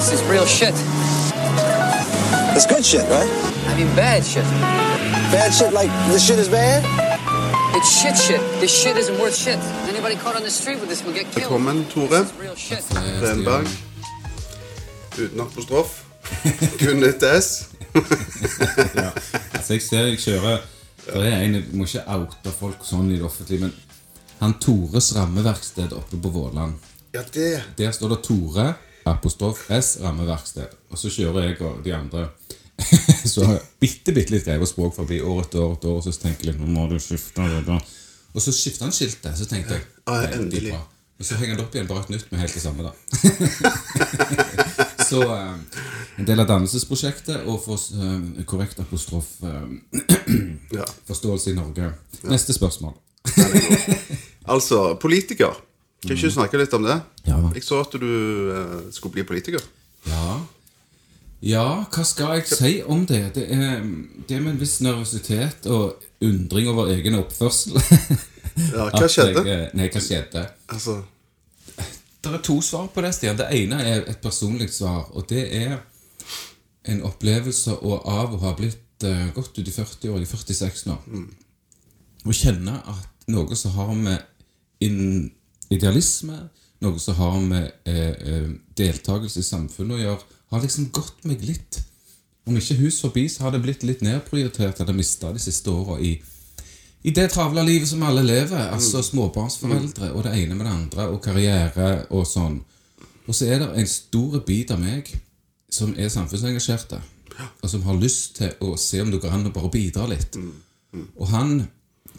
This is real shit. It's good shit, right? I mean, bad shit. Bad shit like this shit is bad? It's shit shit. This shit isn't worth shit. Anybody caught on the street with this will get killed. Velkommen, Tore. Renberg. Uten apostrof. Kun et S. ja. Altså, jeg ser jeg kjører For det er en, Jeg må ikke oute folk sånn i det offentlige, men han Tores rammeverksted oppe på Våland Ja, det Der står det Tore, apostrof S, rammeverksted. Og så kjører jeg og de andre så har jeg bitte, bitte litt greie på språk forbi år etter år etter år, og så tenker jeg nå må du skifte det da. Og så skifter han skiltet, så tenkte jeg Ja, endelig. Og så henger det opp igjen bare et nytt med helt det samme, da. så eh, en del av dannelsesprosjektet og få eh, korrekt apostrof eh, forståelse i Norge. Neste spørsmål. Altså, politiker. Kan ikke du snakke litt om det? Ja. Jeg så at du eh, skulle bli politiker. Ja. ja, hva skal jeg si om det? Det er, det er med en viss nervøsitet og undring over egen oppførsel. Ja, hva at skjedde? Jeg, eh, nei, hva skjedde? Altså, Det er to svar på det, Stian. Det ene er et personlig svar, og det er en opplevelse å- av å ha blitt eh, godt ut i 40 år, i 46 nå, å kjenne at noe som har med in idealisme, noe som har med eh, eh, deltakelse i samfunnet å gjøre, har liksom gått meg litt. Om ikke hus forbi, så har det blitt litt nedprioritert eller mista de siste åra i i det travle livet som alle lever, altså småbarnsforeldre og det ene med det andre, og karriere og sånn. Og så er det en stor bit av meg som er samfunnsengasjerte, og som har lyst til å se om det går an å bare bidra litt. Og han,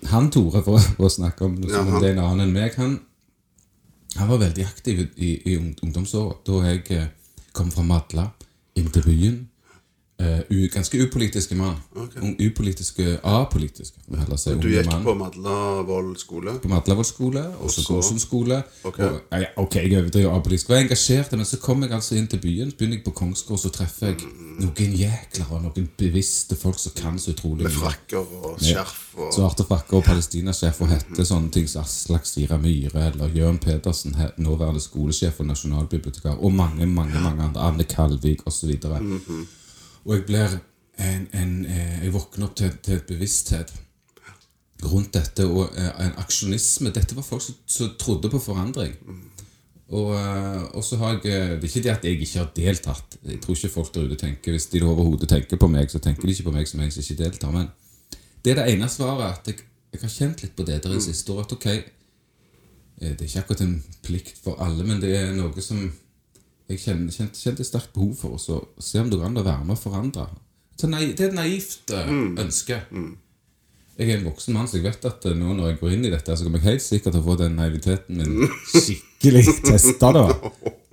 han Tore, for, å snakke om Ja, som om det er en annen enn meg, han, han var veldig aktiv i, i ung- ungdomsåra. Da jeg eh, kom fra Madla inn til byen. Eh, u, ganske upolitiske mann. Okay. Upolitiske, apolitiske, jeg si. du gikk mann på Madlavoll skole. på Madlavoll skole, og så Gåsund skole. Ok. Og, ja, ok, jeg overdriver apolitisk. Var engasjert, men så kom jeg altså inn til byen. Så begynner jeg på Kongsgård, så treffer jeg noen jækler og noen bevisste folk som kan så utrolig Med frakker og skjerf og Svarte frakker og palestinasjef og hette sånne ting som Aslak Sira Myhre eller Jørn Pedersen, nåværende skolesjef og nasjonalbibliotekar, og mange, mange mange andre. Anne Kalvik osv. Og jeg blir en, en, eh, Jeg våkner opp til, til bevissthet rundt dette, og eh, en aksjonisme. Dette var folk som, som trodde på forandring. Og, eh, og så har jeg Det er ikke det at jeg ikke har deltatt. Jeg tror ikke folk der ute tenker Hvis de overhodet tenker på meg, så tenker de ikke på meg som en som ikke deltar. Men det er det ene svaret. At jeg, jeg har kjent litt på det der i siste år. At ok, det er ikke akkurat en plikt for alle, men det er noe som jeg kjente, kjente, kjente sterkt behov for. å se om det går an å være med og forandre. Det er et naivt mm. ønske. Jeg er en voksen mann, så jeg vet at eh, nå når jeg går inn i dette, så kommer jeg helt sikkert til å få den naiviteten min skikkelig testa.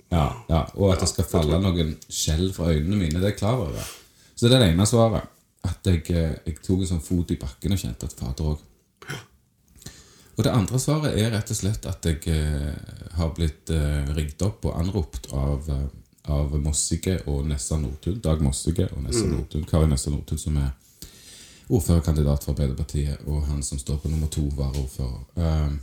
Ja, ja, og at det skal falle noen skjell fra øynene mine. Det er jeg klar over. Så det er det ene svaret. At jeg, eh, jeg tok en sånn fot i bakken og kjente at fader òg. Og det andre svaret er rett og slett at jeg eh, har blitt eh, ringt opp og anropt av, eh, av Mossige og Nessa Nordtun. Dag Mossige og Nessa Nordtun. Kari Nessa Nordtun, som er ordførerkandidat for Arbeiderpartiet, og han som står på nummer to, varaordfører. Eh,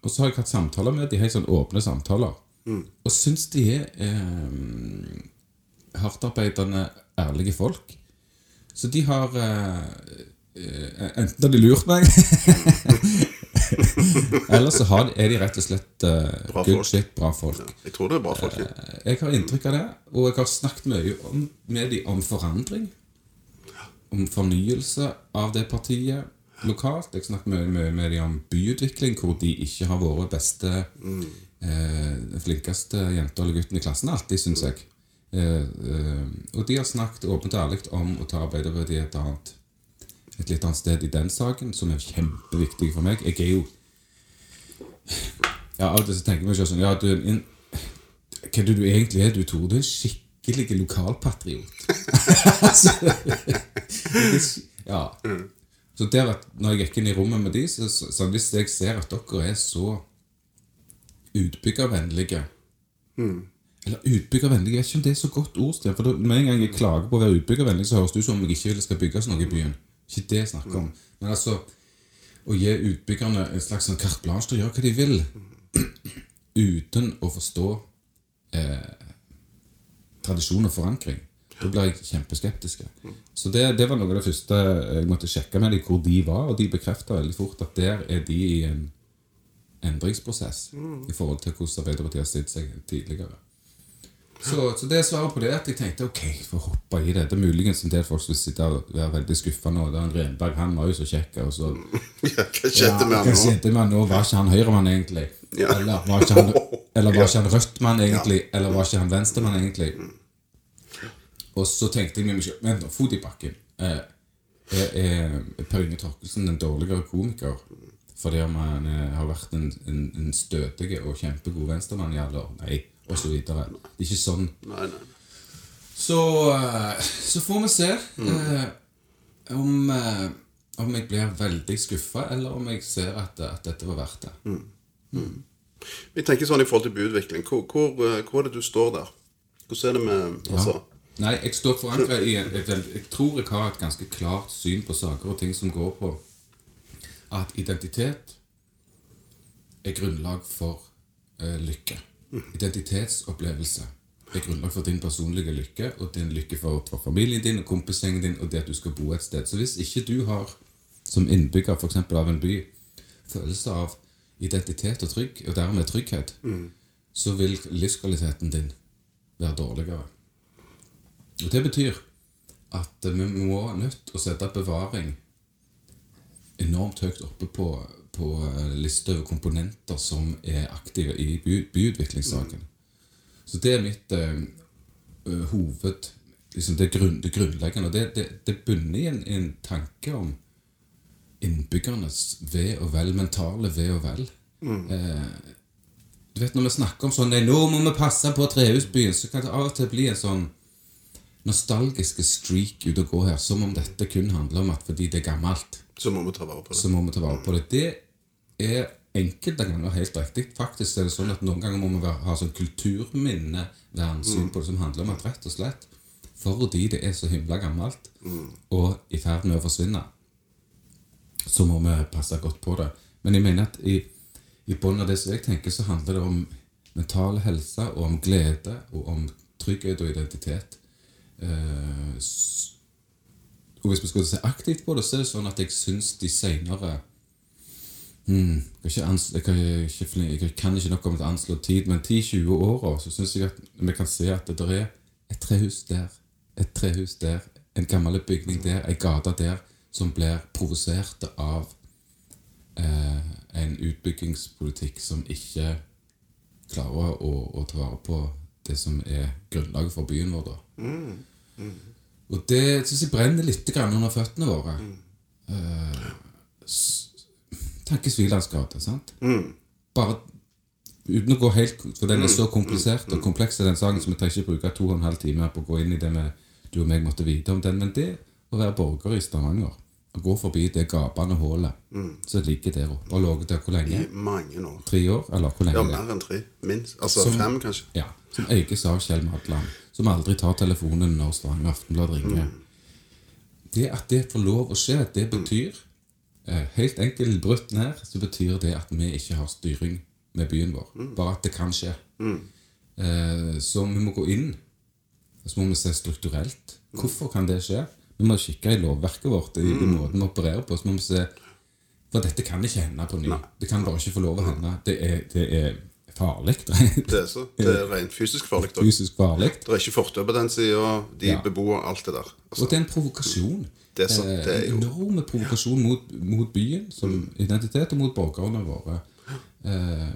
og så har jeg hatt samtaler med de helt sånn åpne samtaler. Og syns de er eh, hardtarbeidende, ærlige folk. Så de har eh, Enten har de lurt meg Eller så har, er de rett og slett uh, Bra good folk. shit, bra folk. Jeg tror det er bra folk. ja. Jeg har inntrykk av det, og jeg har snakket mye om, med dem om forandring. Om fornyelse av det partiet lokalt. Jeg snakket mye med, med dem om byutvikling, hvor de ikke har vært beste eh, flinkeste jenta eller gutten i klassen alltid, syns jeg. Eh, eh, og de har snakket åpent og ærlig om å ta Arbeiderpartiet et annet et litt annet sted i den saken, som er kjempeviktig for meg. Jeg er jo Ja, Av og til så tenker jeg meg sånn Ja, du en Hva det du egentlig er, du, Tore? Du er en skikkelig lokalpatriot. altså, ja. Så der at når jeg gikk inn i rommet med de, så, så, så hvis jeg ser at dere er så utbyggervennlige Eller utbyggervennlige, jeg vet ikke om det er så godt ord, Stian. For med en gang jeg klager på å være utbyggervennlig, så høres det ut som om jeg ikke vil skal bygges noe i byen. Ikke det jeg snakker om. Men altså å gi utbyggerne en slags sånn carte blanche til å gjøre hva de vil, uten å forstå eh, tradisjon og forankring. Da blir jeg kjempeskeptisk. Så det, det var noe av det første jeg måtte sjekke med dem, hvor de var. Og de bekrefta veldig fort at der er de i en endringsprosess i forhold til hvordan Arbeiderpartiet har stilt seg tidligere. Så, så det er svaret på det at jeg tenkte ok, får hoppe i det. Det er muligens en del folk som sitter og være veldig skuffa nå. Det er en Renberg, han var jo så kjekk. Og så Ja, hva skjedde med han nå? skjedde med han nå? Var ikke han høyremann egentlig? Ja. Eller var ikke han, eller var ikke han rødtmann egentlig? Eller var ikke han venstremann egentlig? Og så tenkte jeg med meg selv Vent nå, fot i bakken. Eh, er, er Per Inge Torkelsen en dårligere komiker fordi om han eh, har vært en, en, en stødig og kjempegod venstremann i alle år? Nei, videre. Det er ikke sånn. Nei, nei. Så, eh, så får vi se eh, om, eh, om jeg blir veldig skuffa, eller om jeg ser at, at dette var verdt det. Vi tenker sånn i forhold til budvikling. Hvor, hvor, hvor er det du står der? Hvordan er det med altså, Nei, jeg står forankra i veld- Jeg tror jeg har et ganske klart syn på saker og ting som går på at identitet er grunnlag for eh, lykke. Identitetsopplevelse er grunnlag for din personlige lykke, og din lykke for, familien din og kompisgjengen din, og det at du skal bo et sted. Så hvis ikke du har, som innbygger eksempel av en by, følelse av identitet og trygg, og dermed trygghet, så vil livskvaliteten din være dårligere. Og det betyr at vi må nødt til å sette bevaring enormt høyt oppe på, på eh, lista over komponenter som er aktive i by, byutviklingssaken. Så det er mitt eh, eh, hoved liksom det, grunn, det grunnleggende. Og det, det, det bunner i en, en tanke om innbyggernes ve og vel, mentale ve og vel. Eh, du vet Når vi snakker om sånn Nei, nå må vi passe på Trehusbyen, så kan det av og til bli en sånn nostalgiske streak ute og gå her, som om dette kun handler om at fordi det er gammelt, Så må vi ta vare på det. så må vi ta vare på det. Det er enkelte ganger helt riktig. Faktisk er det sånn at noen ganger må vi ha sånn kulturminnevernsyn på det, som handler om at rett og slett fordi det er så himla gammelt og i ferd med å forsvinne, så må vi passe godt på det. Men jeg mener at i, i bunnen av det som jeg tenker, så handler det om mental helse og om glede og om trygghet og identitet. Eh, og hvis vi skulle se aktivt på det, så er det sånn at jeg syns de seinere hmm, jeg, kan ikke jeg, kan ikke, nok om å anslå tid, men 10-20 åra så syns jeg at vi kan se at det er et trehus der, et trehus der, en gammel bygning der, ei gate der, som blir provosert av eh, en utbyggingspolitikk som ikke klarer å, å ta vare på det som er grunnlaget for byen vår. da. Og det syns jeg brenner litt grann under føttene våre. Eh, s- Tankesvilans gate, sant? Bare uten å gå helt For den er så komplisert og kompleks, den saken, så vi trenger ikke bruke to og en halv time på å gå inn i det med du og meg måtte vite om den. Men det å være borger i Stavanger og gå forbi det gapende hullet som ligger der oppe og ligget der hvor lenge? I mange år. Tre år? Eller hvor Ja, lenge? er? mer enn tre. Minst. Altså Som- fem, kanskje. Ja, som eies av Kjell Madland, som aldri tar telefonen når Stavanger Aftenblad ringer. Det at det får lov å skje, det betyr eh, Helt enkelt brutt ned, så betyr det at vi ikke har styring med byen vår. Bare at det kan skje. Mm. så vi må gå inn, og så må vi se strukturelt. Hvorfor kan det skje? Vi må kikke i lovverket vårt, i, i måten vi opererer på. Så må vi se For dette kan ikke hende på ny. Det kan bare ikke få lov å hende. Det er, det er farlig. Det er så. Det er rent fysisk farlig. Fysisk farlig. Det er ikke fortau på den sida. De Ja. beboer alt det der. Altså, Og det er en provokasjon. Det er sant, Eh, det er jo- En enorm provokasjon mot, mot byen som identitet, og mot borgerne våre. Eh,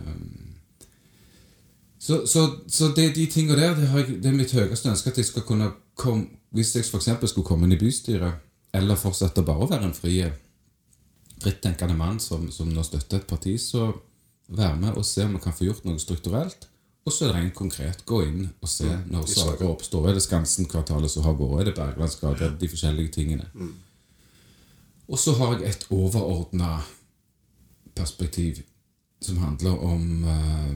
så så, så det de tingene der det, har jeg, det er mitt høyeste ønske at jeg skal kunne komme Hvis jeg f.eks. skulle komme inn i bystyret, eller fortsette bare å være en fri, frittenkende mann som, som nå støtter et parti, så være med og se om vi kan få gjort noe strukturelt. Og så er det rent konkret gå inn og se når saker oppstår. Er det Skansen-kvartalet som har vært? Er det Berglandsgata? De forskjellige tingene. Og så har jeg et overordna perspektiv som handler om uh,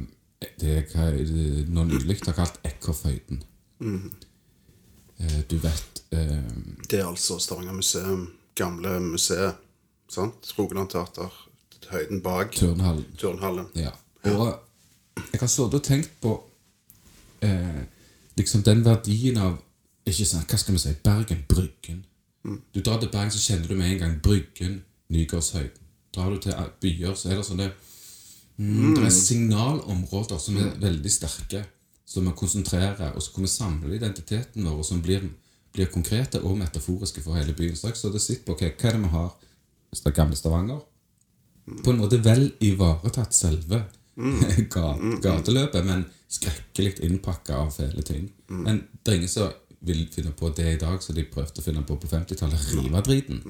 det jeg nå nylig har kalt Ekorføyden. Uh, du vet uh, Det er altså Stavanger museum. Gamle museet. Sant? Rogaland Teater. Høyden bak Turnhallen. turnhallen. Ja. Og jeg har sittet og tenkt på eh, liksom den verdien av ikke sant, Hva skal vi si? Bergen, Bryggen. Du drar til Bergen, så kjenner du med en gang Bryggen, Nygårdshøyden. Drar du til byer, så er det sånne mm, Det er signalområder som er veldig sterke, som vi konsentrerer, og så kan vi samle identiteten vår, og som blir, blir konkrete og metaforiske for hele byen. Så så det sitter på ok, hva er det vi har? Det gamle Stavanger. På en måte vel ivaretatt selve ga- gateløpet, men skrekkelig innpakka av fæle ting. Men det er ingen som vil finne på det i dag som de prøvde å finne på på 50-tallet. Rive driten.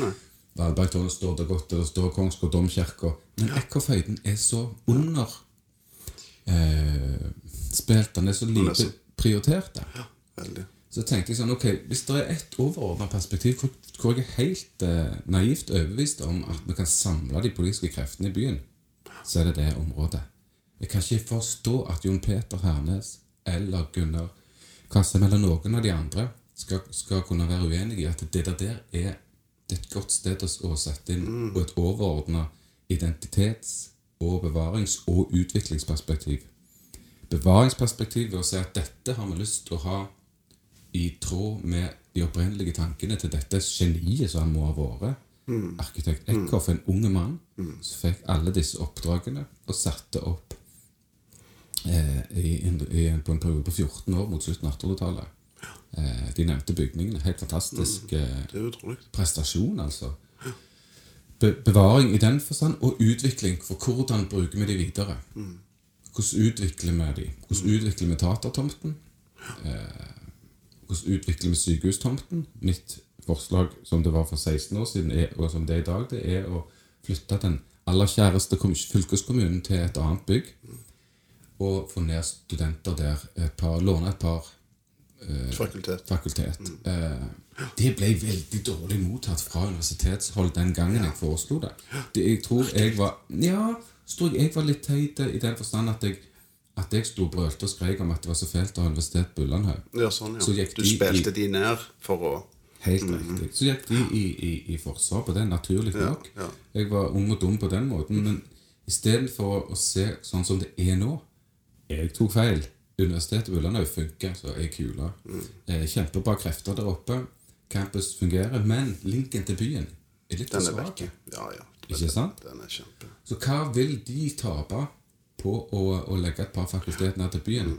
Valbergtårnet står der godt, og det står Kongsgård domkirke. Men Ekorføyden er så under eh, spilt. Den er så lite så- prioritert. Ja, Veldig. Så tenkte jeg sånn, ok, hvis det er ett overordna perspektiv hvor, hvor jeg er helt eh, naivt overbevist om at vi kan samle de politiske kreftene i byen, så er det det området. Jeg kan ikke forstå at Jon Peter Hernes eller Gunnar Kvassheim eller noen av de andre skal, skal kunne være uenige i at det der, der er, et godt sted å, sette inn og et overordna identitets- og bevarings- og utviklingsperspektiv. Bevaringsperspektiv ved å si at dette har vi lyst til å ha i tråd med de opprinnelige tankene til dette geniet som han må ha vært. Arkitekt Eckhoff, en ung mann, som fikk alle disse oppdragene og satte opp eh, i, i, på en periode på 14 år mot slutten av 1800-tallet. Eh, de nevnte bygningene. Helt fantastisk eh, Det er prestasjon, altså. Be bevaring i den forstand, og utvikling. For hvordan bruker vi de videre? Hvordan utvikler vi de? Hvordan utvikler vi teatertomten? Eh, utvikle vi sykehustomten? Mitt forslag, som det var for 16 år siden, er, og som det er i dag, det er å flytte den aller kjæreste fylkeskommunen til et annet bygg. Og få ned studenter der. Et par, låne et par Fakultet. fakultet. Eh, det ble veldig dårlig mottatt fra universitetshold den gangen jeg foreslo det. det. Jeg tror jeg var Ja, tror jeg jeg var litt teit i den forstand at jeg at jeg sto og brølte og skrek om at det var så fælt å ha investert på Ullandhaug. Ja, sånn, ja. Du de i- spilte de ned for å Helt riktig. Så gikk de i, i, i forsvar på det, naturlig nok. ja. Jeg var ung og dum på den måten, men istedenfor å se sånn som det er nå Jeg tok feil. Universitetet Ullandhaug funker, så er kula. Mm. kjempebra krefter der oppe. Campus fungerer, men linken til byen er litt for svak. Ja, ja. Ikke sant? Den er kjempe. Så hva vil de tape på å, å legge et par fakulteter til byen?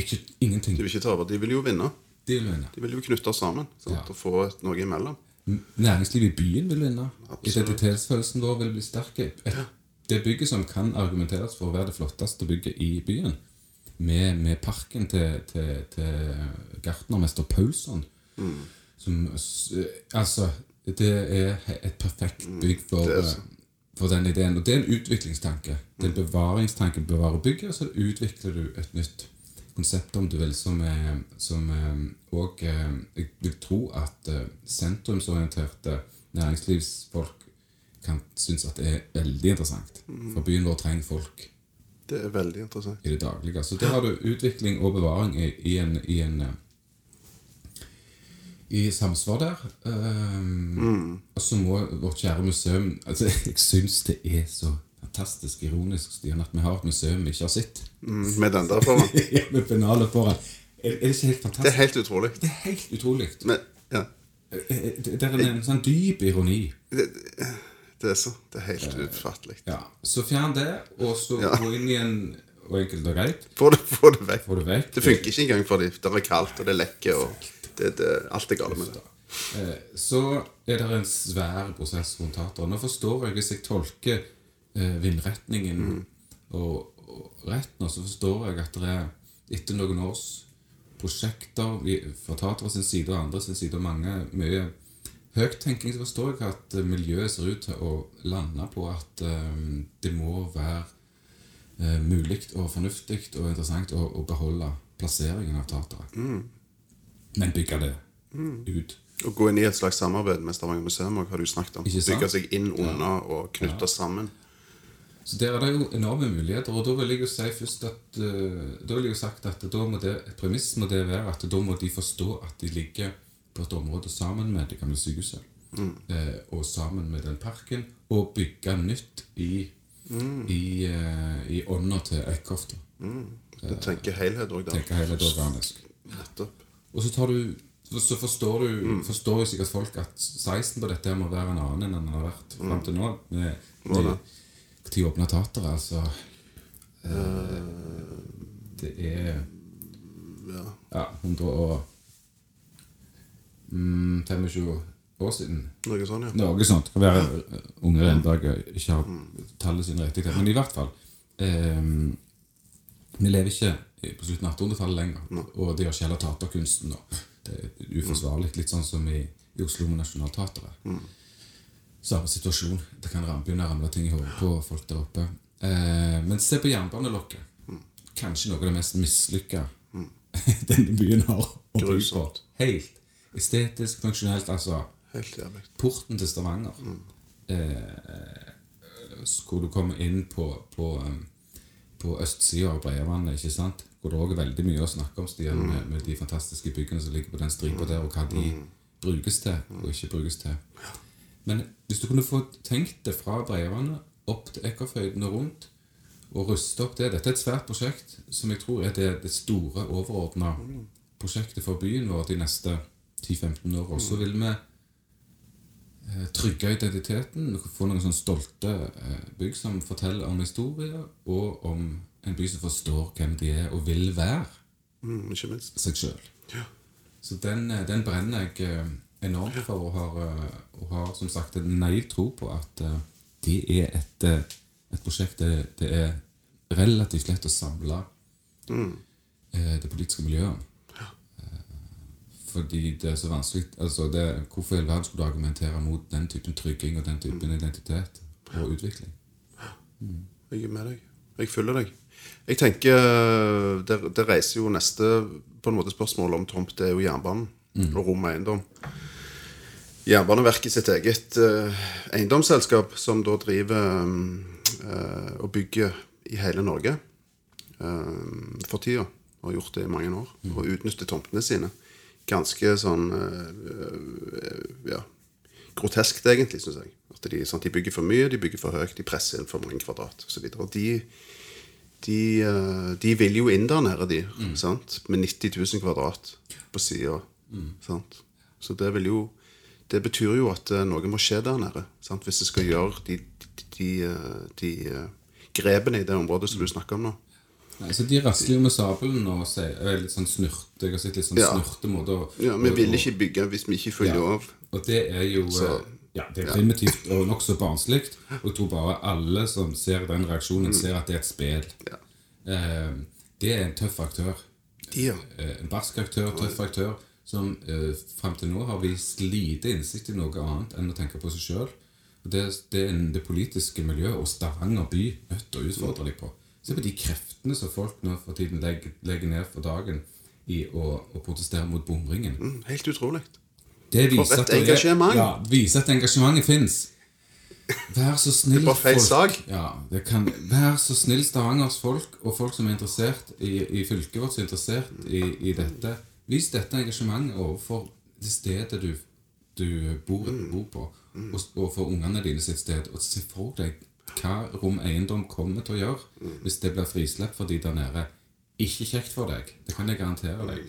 Ikke, ingenting. De vil ikke tape, de vil jo vinne. De vil vinne. De vil jo knytte oss sammen sant? Ja. og få noe imellom. Næringslivet i byen vil vinne. Absolutt. Identitetsfølelsen vår vil bli sterk. Ja. Det bygget som kan argumenteres for å være det flotteste bygget i byen, med, med parken til, til, til gartnermester Paulsson som, Altså, det er et perfekt bygg for, for den ideen. Og det er en utviklingstanke. Det er en bevaringstanke. Bevare bygget, og så utvikler du et nytt konsept, om du vil, som som eh, Jeg vil tro at eh, sentrumsorienterte næringslivsfolk kan synes at det er veldig interessant. For byen vår trenger folk Det er veldig interessant. i det daglige. Så der har du utvikling og bevaring i, i en, i en eh, i samsvar der. Um, Og så må vårt kjære museum altså Jeg syns det er så fantastisk ironisk Stian, at vi har et museum vi ikke har sett. Mm, med den der foran. Med pennalet foran. Er, er det ikke helt Det er helt utrolig. Det er helt utrolig. Men, ja. Eh, Det det er en sånn dyp ironi. Det, det er så. Det er helt utfattelig. Ja, Så fjern det, og så Ja. gå inn i en Og enkelt og greit, Få det, det vekk. det vekk. Det funker ikke engang for dem. Det er kaldt, og det lekker, og det, det, alt er galt med det. Eh, Så er det en svær prosess rundt teateret. Nå forstår jeg, hvis jeg tolker vindretningen vindretningen og, og retten, så forstår jeg at det er etter noen års prosjekter fra teateret sin side og andre sin side, og mange mye høyttenking, så forstår jeg at eh, miljøet ser ut til å lande på at um, det må være eh, mulig og fornuftig og interessant å, å beholde plasseringen av teateret. Men bygge det ut. Å gå inn i et slags samarbeid med Stavanger museum har du snakket om. Bygge seg inn under og knytte sammen. Så der er det jo enorme muligheter, og da vil jeg jo si først at eh, Da vil jeg jo sagt at da må det, et premiss må det være at da må de forstå at de ligger på et område sammen med det gamle sykehuset. Eh, og sammen med den parken, og bygge nytt i, i, eh, i ånda til Eckhoff. Mm. Du tenker helhet òg da. tenker hele det organisk. Nettopp. Og så tar du så forstår du forstår jo sikkert folk at 16 på dette må være en annen enn den har vært fram til nå. Med, med, det. til åpna teateret, altså Uh, Det er Ja. ja, 125 år siden. Noe sånt. ja. Noe sånt. Kan være eh, unge den dag ikke har tallet sin riktig. Men i hvert fall eh, Vi lever ikke på slutten av 1800-tallet lenger. Og det gjør ikke heller taterkunsten nå. Det er uforsvarlig. Litt sånn som i, i Oslo med Nationaltheatret. Samme situasjon. Det kan begynne å ramle ting i hodet på folk der oppe. Eh, men se på jernbanelokket. Kanskje noe av det mest mislykka denne byen har. Grusomt. Helt estetisk, funksjonelt. Altså Helt jævlig. porten til Stavanger. Eh, hvor du kommer inn på, på, um, på østsida av Breiavannet, ikke sant? Hvor det også er veldig mye å snakke om, Stian, med, med de fantastiske byggene som ligger på den stripa der, og hva de brukes til og ikke brukes til. Men hvis du kunne få tenkt det fra Breivannet opp til Ekkerføyden og rundt, og ruste opp det Dette er et svært prosjekt som jeg tror er det, det store, overordna prosjektet for byen vår de neste 10-15 år. Og så vil vi eh, trygge identiteten, få noen sånne stolte eh, bygg som forteller om historie, og om en by som forstår hvem de er og vil være Mm, seg sjøl. Ja. Så den, eh, den brenner jeg eh, enormt for, og har, eh, og har som sagt en naiv tro på at eh, det er et, eh, et prosjekt det, det er relativt lett å samle mm. det politiske miljøet. Eh, Fordi det er så vanskelig altså det, Hvorfor i all verden skulle du argumentere mot den typen trygging og den typen identitet og utvikling? Jeg er med deg. Jeg følger deg. Jeg tenker Det, det reiser jo neste på en måte spørsmål om tomt. Det er jo jernbanen og rom og eiendom. Jernbaneverket sitt eget eh, eiendomsselskap, som da driver eh, og bygger i hele Norge eh, for tida, og har gjort det i mange år, og utnytter tomtene sine. Ganske sånn eh, ja, groteskt, egentlig, syns jeg. At de, sånn, de bygger for mye, de bygger for høyt, de presser inn for mange kvadrat osv. Og de, de, eh, de vil jo inn der nede, de. Sant? Med 90 000 kvadrat på sida. Mm. Så det vil jo Det betyr jo at eh, noe må skje der nede. Sant? Hvis vi skal gjøre de, de, de, eh, de grepene i det området som du snakker om nå. Nei, så De rasler jo med sabelen og sier er litt sånn snurte. Litt sånn Ja. snurte måter Ja, Vi vil ikke bygge hvis vi ikke følger Ja. lov. Og det er jo Så- ja, det er primitivt og nokså barnslig. Og jeg tror bare alle som ser den reaksjonen, ser at det er et spill. Ja. Eh, det er en tøff aktør. Eh, en barsk aktør, tøff aktør, som eh, fram til nå har vist lite innsikt i noe annet enn å tenke på seg sjøl. Det, det er det politiske miljøet og Stavanger by nødt til å utfordre dem på. Se på de kreftene som folk nå for tiden legger, legger ned for dagen i å, å protestere mot bomringen. Mm, Helt utrolig. Det For viser et at det er- engasjement. Ja, viser at engasjementet fins. Vær så snill, sak. Ja, kan, vær så snill, Stavangers folk, og folk som er interessert i, i fylket vårt, som er interessert i, i dette. Vis dette engasjementet overfor det stedet du, du bor, Mm. bor på, og, og for ungene dine sitt sted. Og se for deg hva Rom Eiendom kommer til å gjøre Mm. hvis det blir frislipp for de der nede. Ikke kjekt for deg. Det kan jeg garantere deg.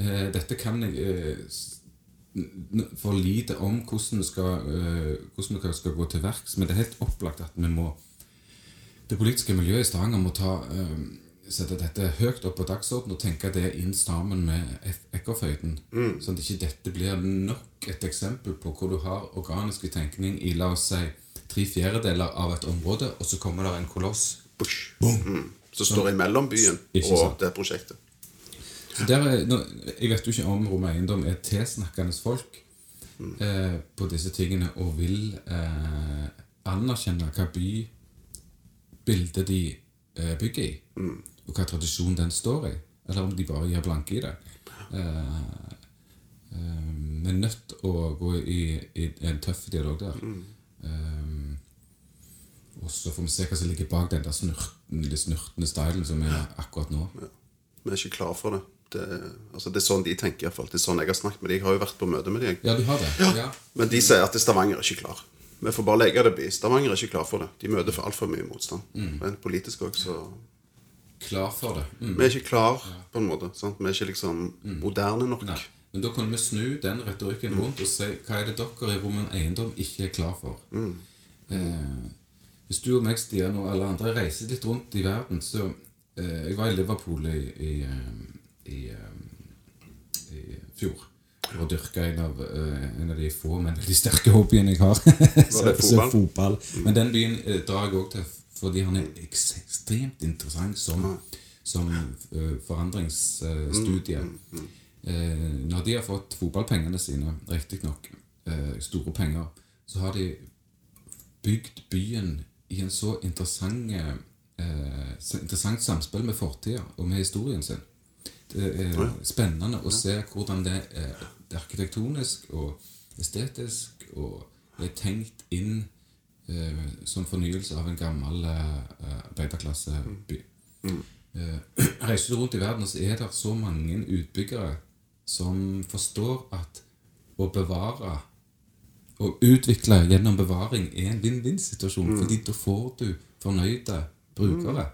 Eh, dette kan jeg eh, for lite om hvordan vi skal, eh, hvordan vi skal gå til verks, men det er helt opplagt at vi må Det politiske miljøet i Stavanger må ta, eh, sette dette høyt opp på dagsordenen og tenke det inn sammen med Ekkerføyden. Mm. Sånn at ikke dette blir nok et eksempel på hvor du har organisk tenkning i la oss si tre fjerdedeler av et område, og så kommer det en koloss. Bush. Mm. Så står imellom byen og det prosjektet. Er, jeg vet jo ikke om Rom Eiendom er tilsnakkende folk eh, på disse tingene og vil eh, anerkjenne hva bybildet de eh, bygger i, og hva tradisjon den står i, eller om de bare gir blanke i det. Eh, eh, vi er nødt til å gå i, i en tøff dialog der. Eh, og så får vi se hva som ligger bak den der snurten, snurtende stylen som er akkurat nå. Vi er ikke klar for det. Det, altså, det er sånn de tenker. i hvert fall. Det er sånn jeg har snakket med dem. Jeg har jo vært på møte med dem. Ja, de har det? Ja. Men de sier at Stavanger er ikke klar. Vi får bare legge det by. Stavanger er ikke klar for det. De møter for altfor mye motstand. Mm. Men politisk òg, så klar for det. Mm. Vi er ikke klar, på en måte. Sant? Vi er ikke liksom moderne nok. Nei. Men da kan vi snu den retorikken rundt og si hva er det dere i Rommen Eiendom ikke er klar for? Eh, hvis du og meg, Stian, og alle andre reiser litt rundt i verden, så eh, Jeg var i Liverpool i, i, eh, i, eh, i fjor. For å dyrke en av, eh, en av de få, men veldig sterke hobbyene jeg har. så, det så fotball? fotball. Men den byen eh, drar jeg òg til fordi han er ekstremt interessant som, som eh, forandringsstudie. Eh, når de har fått fotballpengene sine, riktignok store penger, så har de bygd byen i en så interessant, interessant samspill med fortida og med historien sin. Det er spennende å se hvordan det er, er arkitektonisk og estetisk og er tenkt inn eh, som fornyelse av en gammel eh, arbeiderklasseby. Eh, reiser du rundt i verden, så er det så mange utbyggere som forstår at å bevare og utvikle gjennom bevaring er en vinn-vinn-situasjon, fordi da får du fornøyde brukere.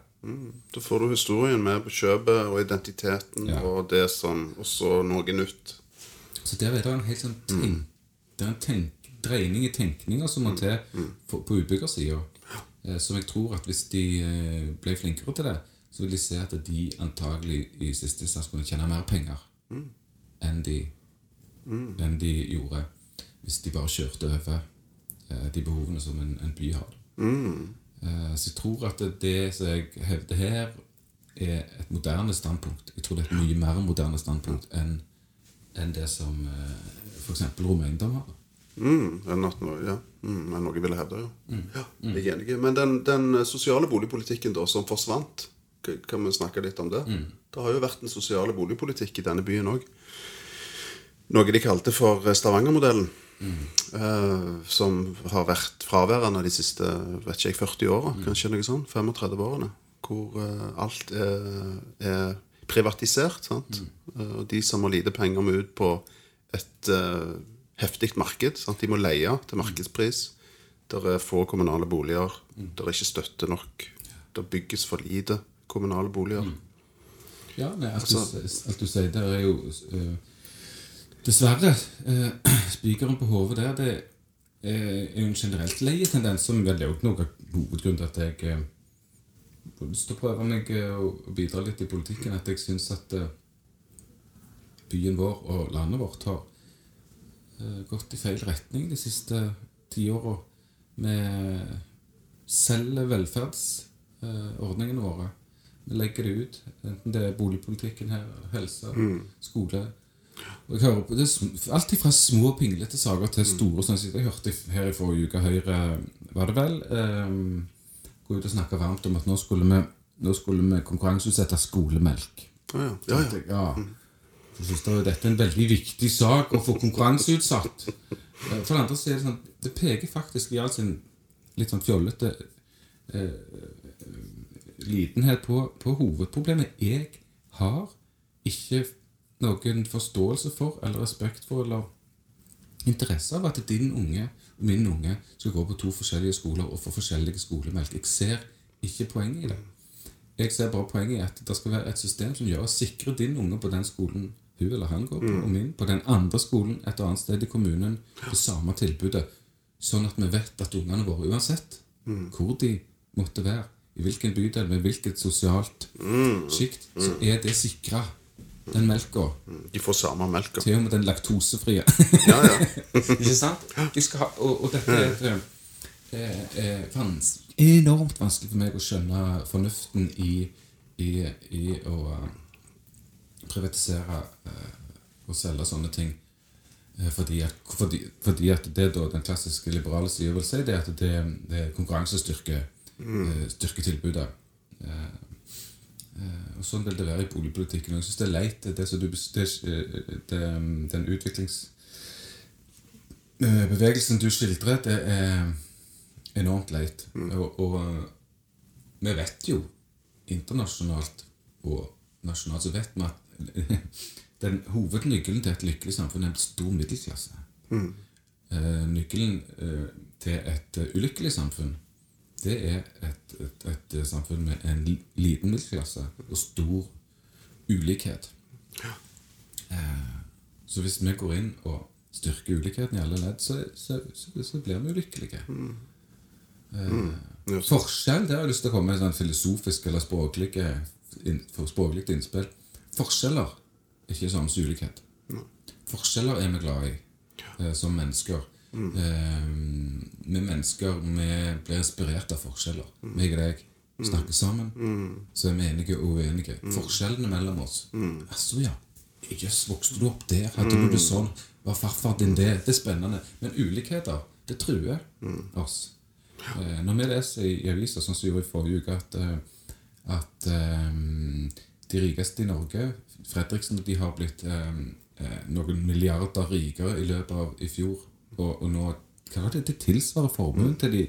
Da får du historien med på kjøpet og identiteten Ja. og det som også noe nytt. Så der er det en helt sånn tenk, det er en tenk, dreining i tenkninga som må til for, på utbyggersida. Eh, som jeg tror at hvis de eh, ble flinkere til det, så vil de se at de antagelig i siste instans kunne tjene mer penger enn, de, enn de gjorde hvis de bare kjørte over eh, de behovene som en, en by har. Eh, så jeg tror at det, som jeg hevder her, er et moderne standpunkt. Jeg tror det er et mye mer moderne standpunkt enn enn det som eh, f.eks. Romeiendom har. Mm, noe, ja. mm, enn noe ville hevde, ja. ja. Jeg er enig. Men den, den sosiale boligpolitikken da, som forsvant, kan vi snakke litt om det? Det har jo vært en sosiale boligpolitikk i denne byen òg. Noe de kalte for eh, Stavanger-modellen. Eh, som har vært fraværende de siste vet ikke jeg, 40 åra, kanskje noe sånn. 35 årene. Hvor uh, alt er, er privatisert. sant? Eh, og de som har lite penger, må ut på et uh, heftig marked. sant? De må leie til markedspris. Det er få kommunale boliger. Det er ikke støtte nok. Det bygges for lite kommunale boliger. Ja, nei, alt, du, alt du sier der, er jo Dessverre. eh, Spikeren på hodet der, det er jo en generelt leietendens, som vel er jo noe av hovedgrunnen til at jeg eh, har lyst til å prøve meg eh, og bidra litt i politikken. At jeg syns at eh, byen vår og landet vårt har eh, gått i feil retning de siste tiåra. Vi selger velferdsordningene våre. Vi legger det ut, enten det er boligpolitikken her, helse, skole. Og jeg hører på det, Alt fra små, pinglete saker til store. Sånn jeg hørte her i forrige uke Høyre var det vel, eh, gå ut og snakke varmt om at nå skulle vi, nå skulle vi konkurranseutsette skolemelk. Oh, ja. Ja, ja. tenkte jeg, ja. Så synes jeg dette er en veldig viktig sak å få konkurranseutsatt. Eh, For det andre så er det sånn Det peker faktisk i all sin litt sånn fjollete eh, litenhet på, på hovedproblemet. Jeg har ikke noen forståelse for eller respekt for eller interesse av at din unge og min unge skal gå på to forskjellige skoler og få forskjellige skolemelk. Jeg ser ikke poenget i det. Jeg ser bare poenget i at det skal være et system som gjør å sikre din unge på den skolen hun eller han går på, og min på den andre skolen et annet sted i kommunen, det samme tilbudet. Sånn at vi vet at ungene våre, uansett hvor de måtte være, i hvilken bydel, med hvilket sosialt sjikt, så er det sikra, den melka. De får samme melka. Til og med den laktosefrie. Ja, ja. Ikke sant? Ha, og, og dette er et, eh, eh, vans, enormt vanskelig for meg å skjønne fornuften i, i, i å eh, privatisere eh, og selge sånne ting. Eh, Fordi at, fordi, fordi at det da den klassiske liberale sida vil si, det er at det, det er konkurransestyrke eh, styrker. Eh, eh, og Sånn vil det være i boligpolitikken. Og jeg synes det er leit, det, du, det, eh, det, den utviklings Eh, du skildrer, det er enormt leit. Og, og eh, vi vet jo internasjonalt og nasjonalt så vet vi at den hovednøkkelen til et lykkelig samfunn er en stor middelklasse. Eh, nøkkelen eh, til et eh, ulykkelig samfunn, det er et, et, et samfunn med en liten middelklasse og stor ulikhet. Eh, så hvis vi går inn og styrker ulikheten i alle ledd, så, så, så, så blir vi ulykkelige. Mm. Mm. Eh, Forskjell, det har jeg lyst til å komme med en sånn filosofisk eller språklig, for språklig innspill. Forskjeller er ikke samme som ulikhet. Forskjeller er vi glad i eh, som mennesker. Eh, vi mennesker vi blir inspirert av forskjeller. Meg og deg snakker sammen, så er vi enige og uenige. Forskjellene mellom oss Altså, ja. Jøss, vokste du opp der? Hadde du det sånn? Var farfar din det? Det er spennende. Men ulikheter, det truer oss. Eh, når vi leser i, aviser, sånn som vi gjorde i forrige uke, at, eh, at um, de rikeste i Norge, Fredriksen, de har blitt eh, noen milliarder rikere i løpet av i fjor. Og, og nå Hva var det? Det tilsvarer formuen til de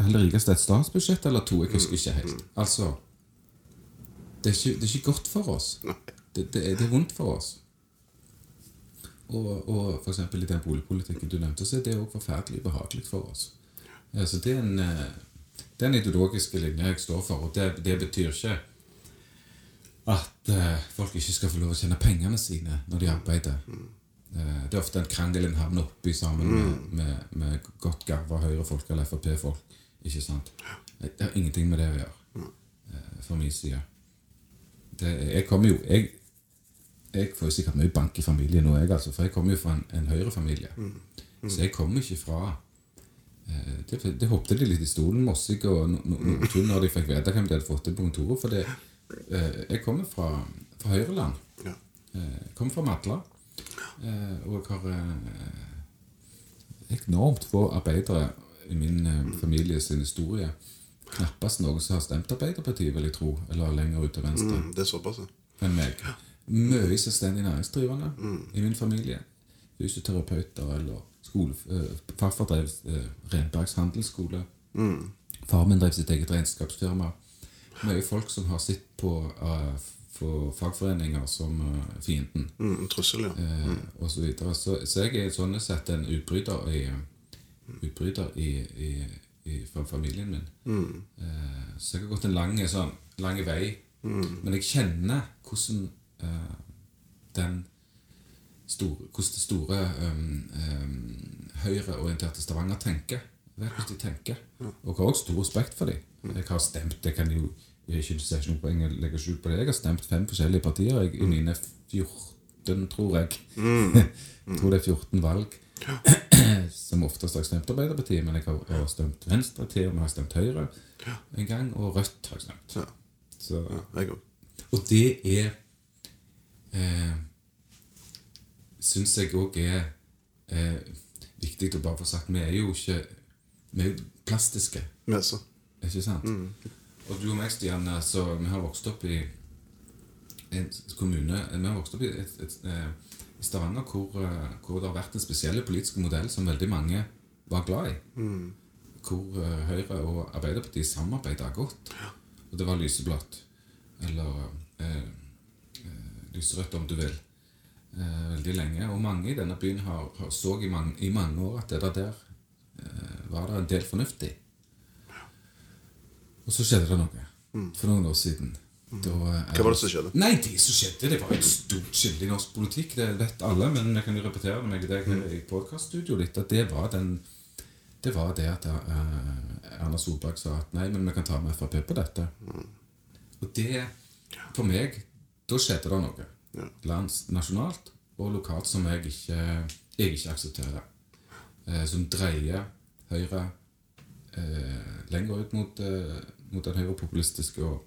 aller rikeste et statsbudsjett eller to. Jeg husker ikke helt. Altså Det er ikke, det er ikke godt for oss. Det, det, er, det er vondt for oss. Og, og eksempel i den boligpolitikken du nevnte, så er det òg forferdelig behagelig for oss. Altså, så det er en, eh, det er en ideologiske linje jeg står for, og det, det betyr ikke at uh, folk ikke skal få lov å tjene pengene sine når de arbeider. Eh, det er ofte en krangel en havner oppi sammen med, med, med godt garva Høyre-folk eller Frp-folk. Ikke sant? Det har ingenting med det å gjøre, eh, fra min side. Det, jeg kommer jo jeg, jeg får jo sikkert mye bank i familien nå, jeg, altså, for jeg kommer jo fra en, en Høyre-familie. Så jeg kommer ikke fra eh, Det, det hoppet de litt i stolen, Mossig og no, no, Nordtun, når de fikk vite hvem de hadde fått til på kontoret. For det, eh, jeg kommer fra, fra Høyreland. Ja. Eh, kommer fra Madla. Eh, og jeg har eh, enormt få arbeidere i min eh, familie sin historie. Knappast noen som har stemt Arbeiderpartiet, vil jeg tro. Eller lenger ut til venstre Mm, det er såpass, enn meg. Mye selvstendig næringsdrivende i min familie. Fysioterapeuter eller skole... Farfar drev Renbergs handelsskole. Far min drev sitt eget regnskapsfirma. Mye folk som har sett på, uh, på fagforeninger som uh, fienden. Mm, trussel, ja. Eh, og så, videre. så, så jeg er sånn sett en utbryter i, utbryter i, i, i, for familien min. Eh, så jeg har gått en lang, sånn, lang vei. Men jeg kjenner hvordan uh, den store, hvordan det store um, um, høyreorienterte Stavanger tenker. Vet hvordan de tenker. Og har også stor respekt for dem. Jeg har stemt det kan jo ikke ser ikke noe poeng å legge skjul på det. Jeg har stemt fem forskjellige partier jeg, i mine 14, tror jeg. jeg tror det er 14 valg. Som oftest har jeg stemt Arbeiderpartiet, men jeg har, jeg stemt Venstre til og vi har stemt Høyre en gang, og Rødt har jeg stemt. Så, jeg og det er eh, Syns jeg òg er eh, viktig å bare få sagt Vi er jo ikke Vi er jo plastiske, ikke sant? Og du og meg, Stian, altså, vi har vokst opp i en kommune Vi har vokst opp i, et, et, et, i Stavanger hvor, eh, hvor det har vært en spesiell politisk modell som veldig mange var glad i. Hvor eh, Høyre og Arbeiderpartiet samarbeida godt. Og det var lyseblått. Eller eh, eh, lyserødt, om du vil. Eh, veldig lenge. Og mange i denne byen har, har så i mange, i mange år at det der, der eh, var det en del fornuftig. Og så skjedde det noe for noen år siden. Da, eh, Hva var det som skjedde? Nei, det som skjedde, det var et stort skille i norsk politikk. Det vet alle, men jeg kan jo repetere det og deg i podkaststudioet litt. at det var den det var det at eh, Erna Solberg sa at nei, men vi kan ta med Frp på dette. Og det, for meg, da skjedde det noe. Lands, nasjonalt og lokalt som jeg ikke, jeg ikke aksepterer. Eh, som dreier Høyre eh, lenger ut mot, eh, mot den høyrepopulistiske og,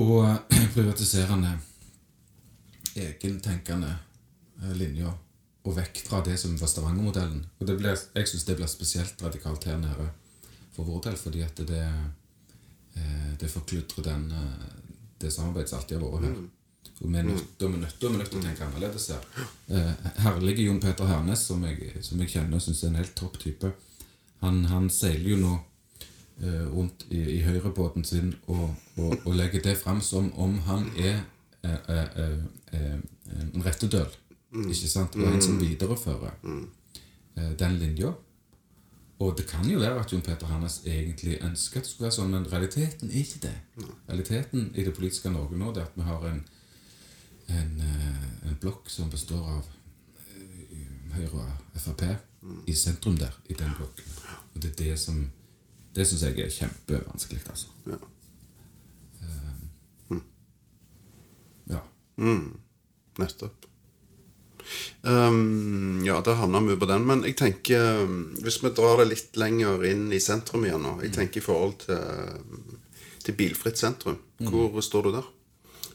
og privatiserende, egentenkende eh, linja. Og vekk fra det som var Stavanger-modellen. Og det ble, jeg syns det blir spesielt radikalt her nede for vår del, fordi at det, eh, det forkludrer den, eh, det samarbeidet som alltid har vært her. Og vi er nødt, til å tenke annerledes her. Eh, herlige Jon Peter Hernes, som jeg, som jeg kjenner og syns er en helt topp type, han, han seiler jo nå eh, rundt i, i høyrebåten sin og, og, og legger det fram som om han er eh, eh, eh, eh, en rettedøl. Ikke sant? Og en som viderefører eh, den linja. Og det kan jo være at Jon Peter Hannes egentlig ønsker at det skulle være sånn, men realiteten er ikke det. Realiteten i det politiske Norge nå det er at vi har en, en, en blokk som består av Høyre og Frp i sentrum der, i den blokken. Og det er det som Det syns jeg er kjempevanskelig, altså. Ja. Ja. Nettopp. Um, ja, da havna vi på den. Men jeg tenker, hvis vi drar det litt lenger inn i sentrum igjen nå Jeg tenker i forhold til, til bilfritt sentrum. Hvor står du der?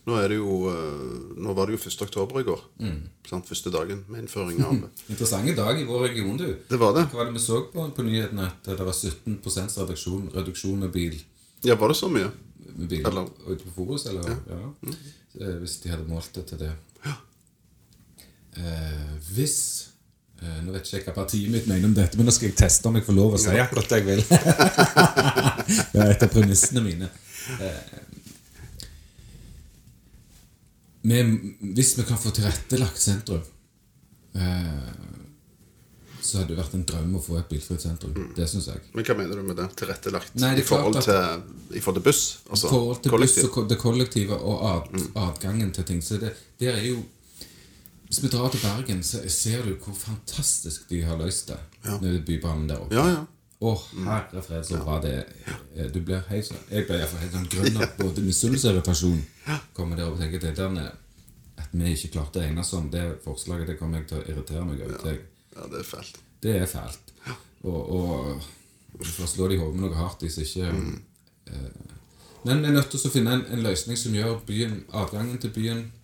Nå, er det jo, uh, nå var det jo 1. oktober i går. Sant? Første dagen med innføring av Interessant dag i vår region, du. Det var det. Hva var det vi så på, på nyhetene? At det var 17% reduksjon, reduksjon med bil Ja, var det så mye? med bil Eller- ute på Forus, eller? Ja. Eh, Hvis de hadde målt det til det. Eh, hvis eh, Nå vet ikke jeg hva partiet mitt mener om dette, men nå skal jeg teste om jeg får lov å si akkurat det jeg vil. det er et av premissene mine. Eh, vi, hvis vi kan få tilrettelagt sentrum, eh, så hadde det vært en drøm å få et bilfritt sentrum. Det syns jeg. Men hva mener du med det? Tilrettelagt? Nei, det I forhold til, i forhold til buss? Altså I forhold til kollektiv? buss og det kollektive og ad, adgangen til ting. Så det, der er jo Hvis vi drar til Bergen, så ser du hvor fantastisk de har løst det. Ja. Med Bybanen der oppe. Ja, ja. Å, herre fred, så bra det er. Du blir helt sånn Jeg blir iallfall helt sånn grønn av både misunnelse og irritasjon. Kommer der og tenker det der at vi ikke klarte å enes om det forslaget, det kommer jeg til å irritere meg over. Ja. ja, det er fælt. Det er fælt. Og, og du får slå det i hodet med noe hardt hvis ikke eh, Men vi er nødt til å finne en, en løsning som gjør byen, adgangen til byen eh,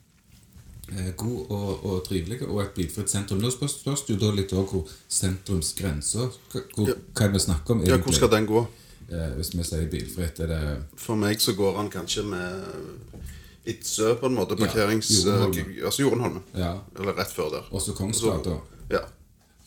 god og, og trivelig, og et bilfritt sentrum. Nå spørs, spørs det jo da litt over hvor sentrumsgrensa hvor, Hva er det vi snakker om Ja, hvor skal den gå? Eh, hvis vi sier bilfritt, er det For meg så går han kanskje med Itzø, på en måte. Parkerings... Ja, eh, altså Jorenholmen. Ja. Eller rett før der. Også Kongsgata. Ja.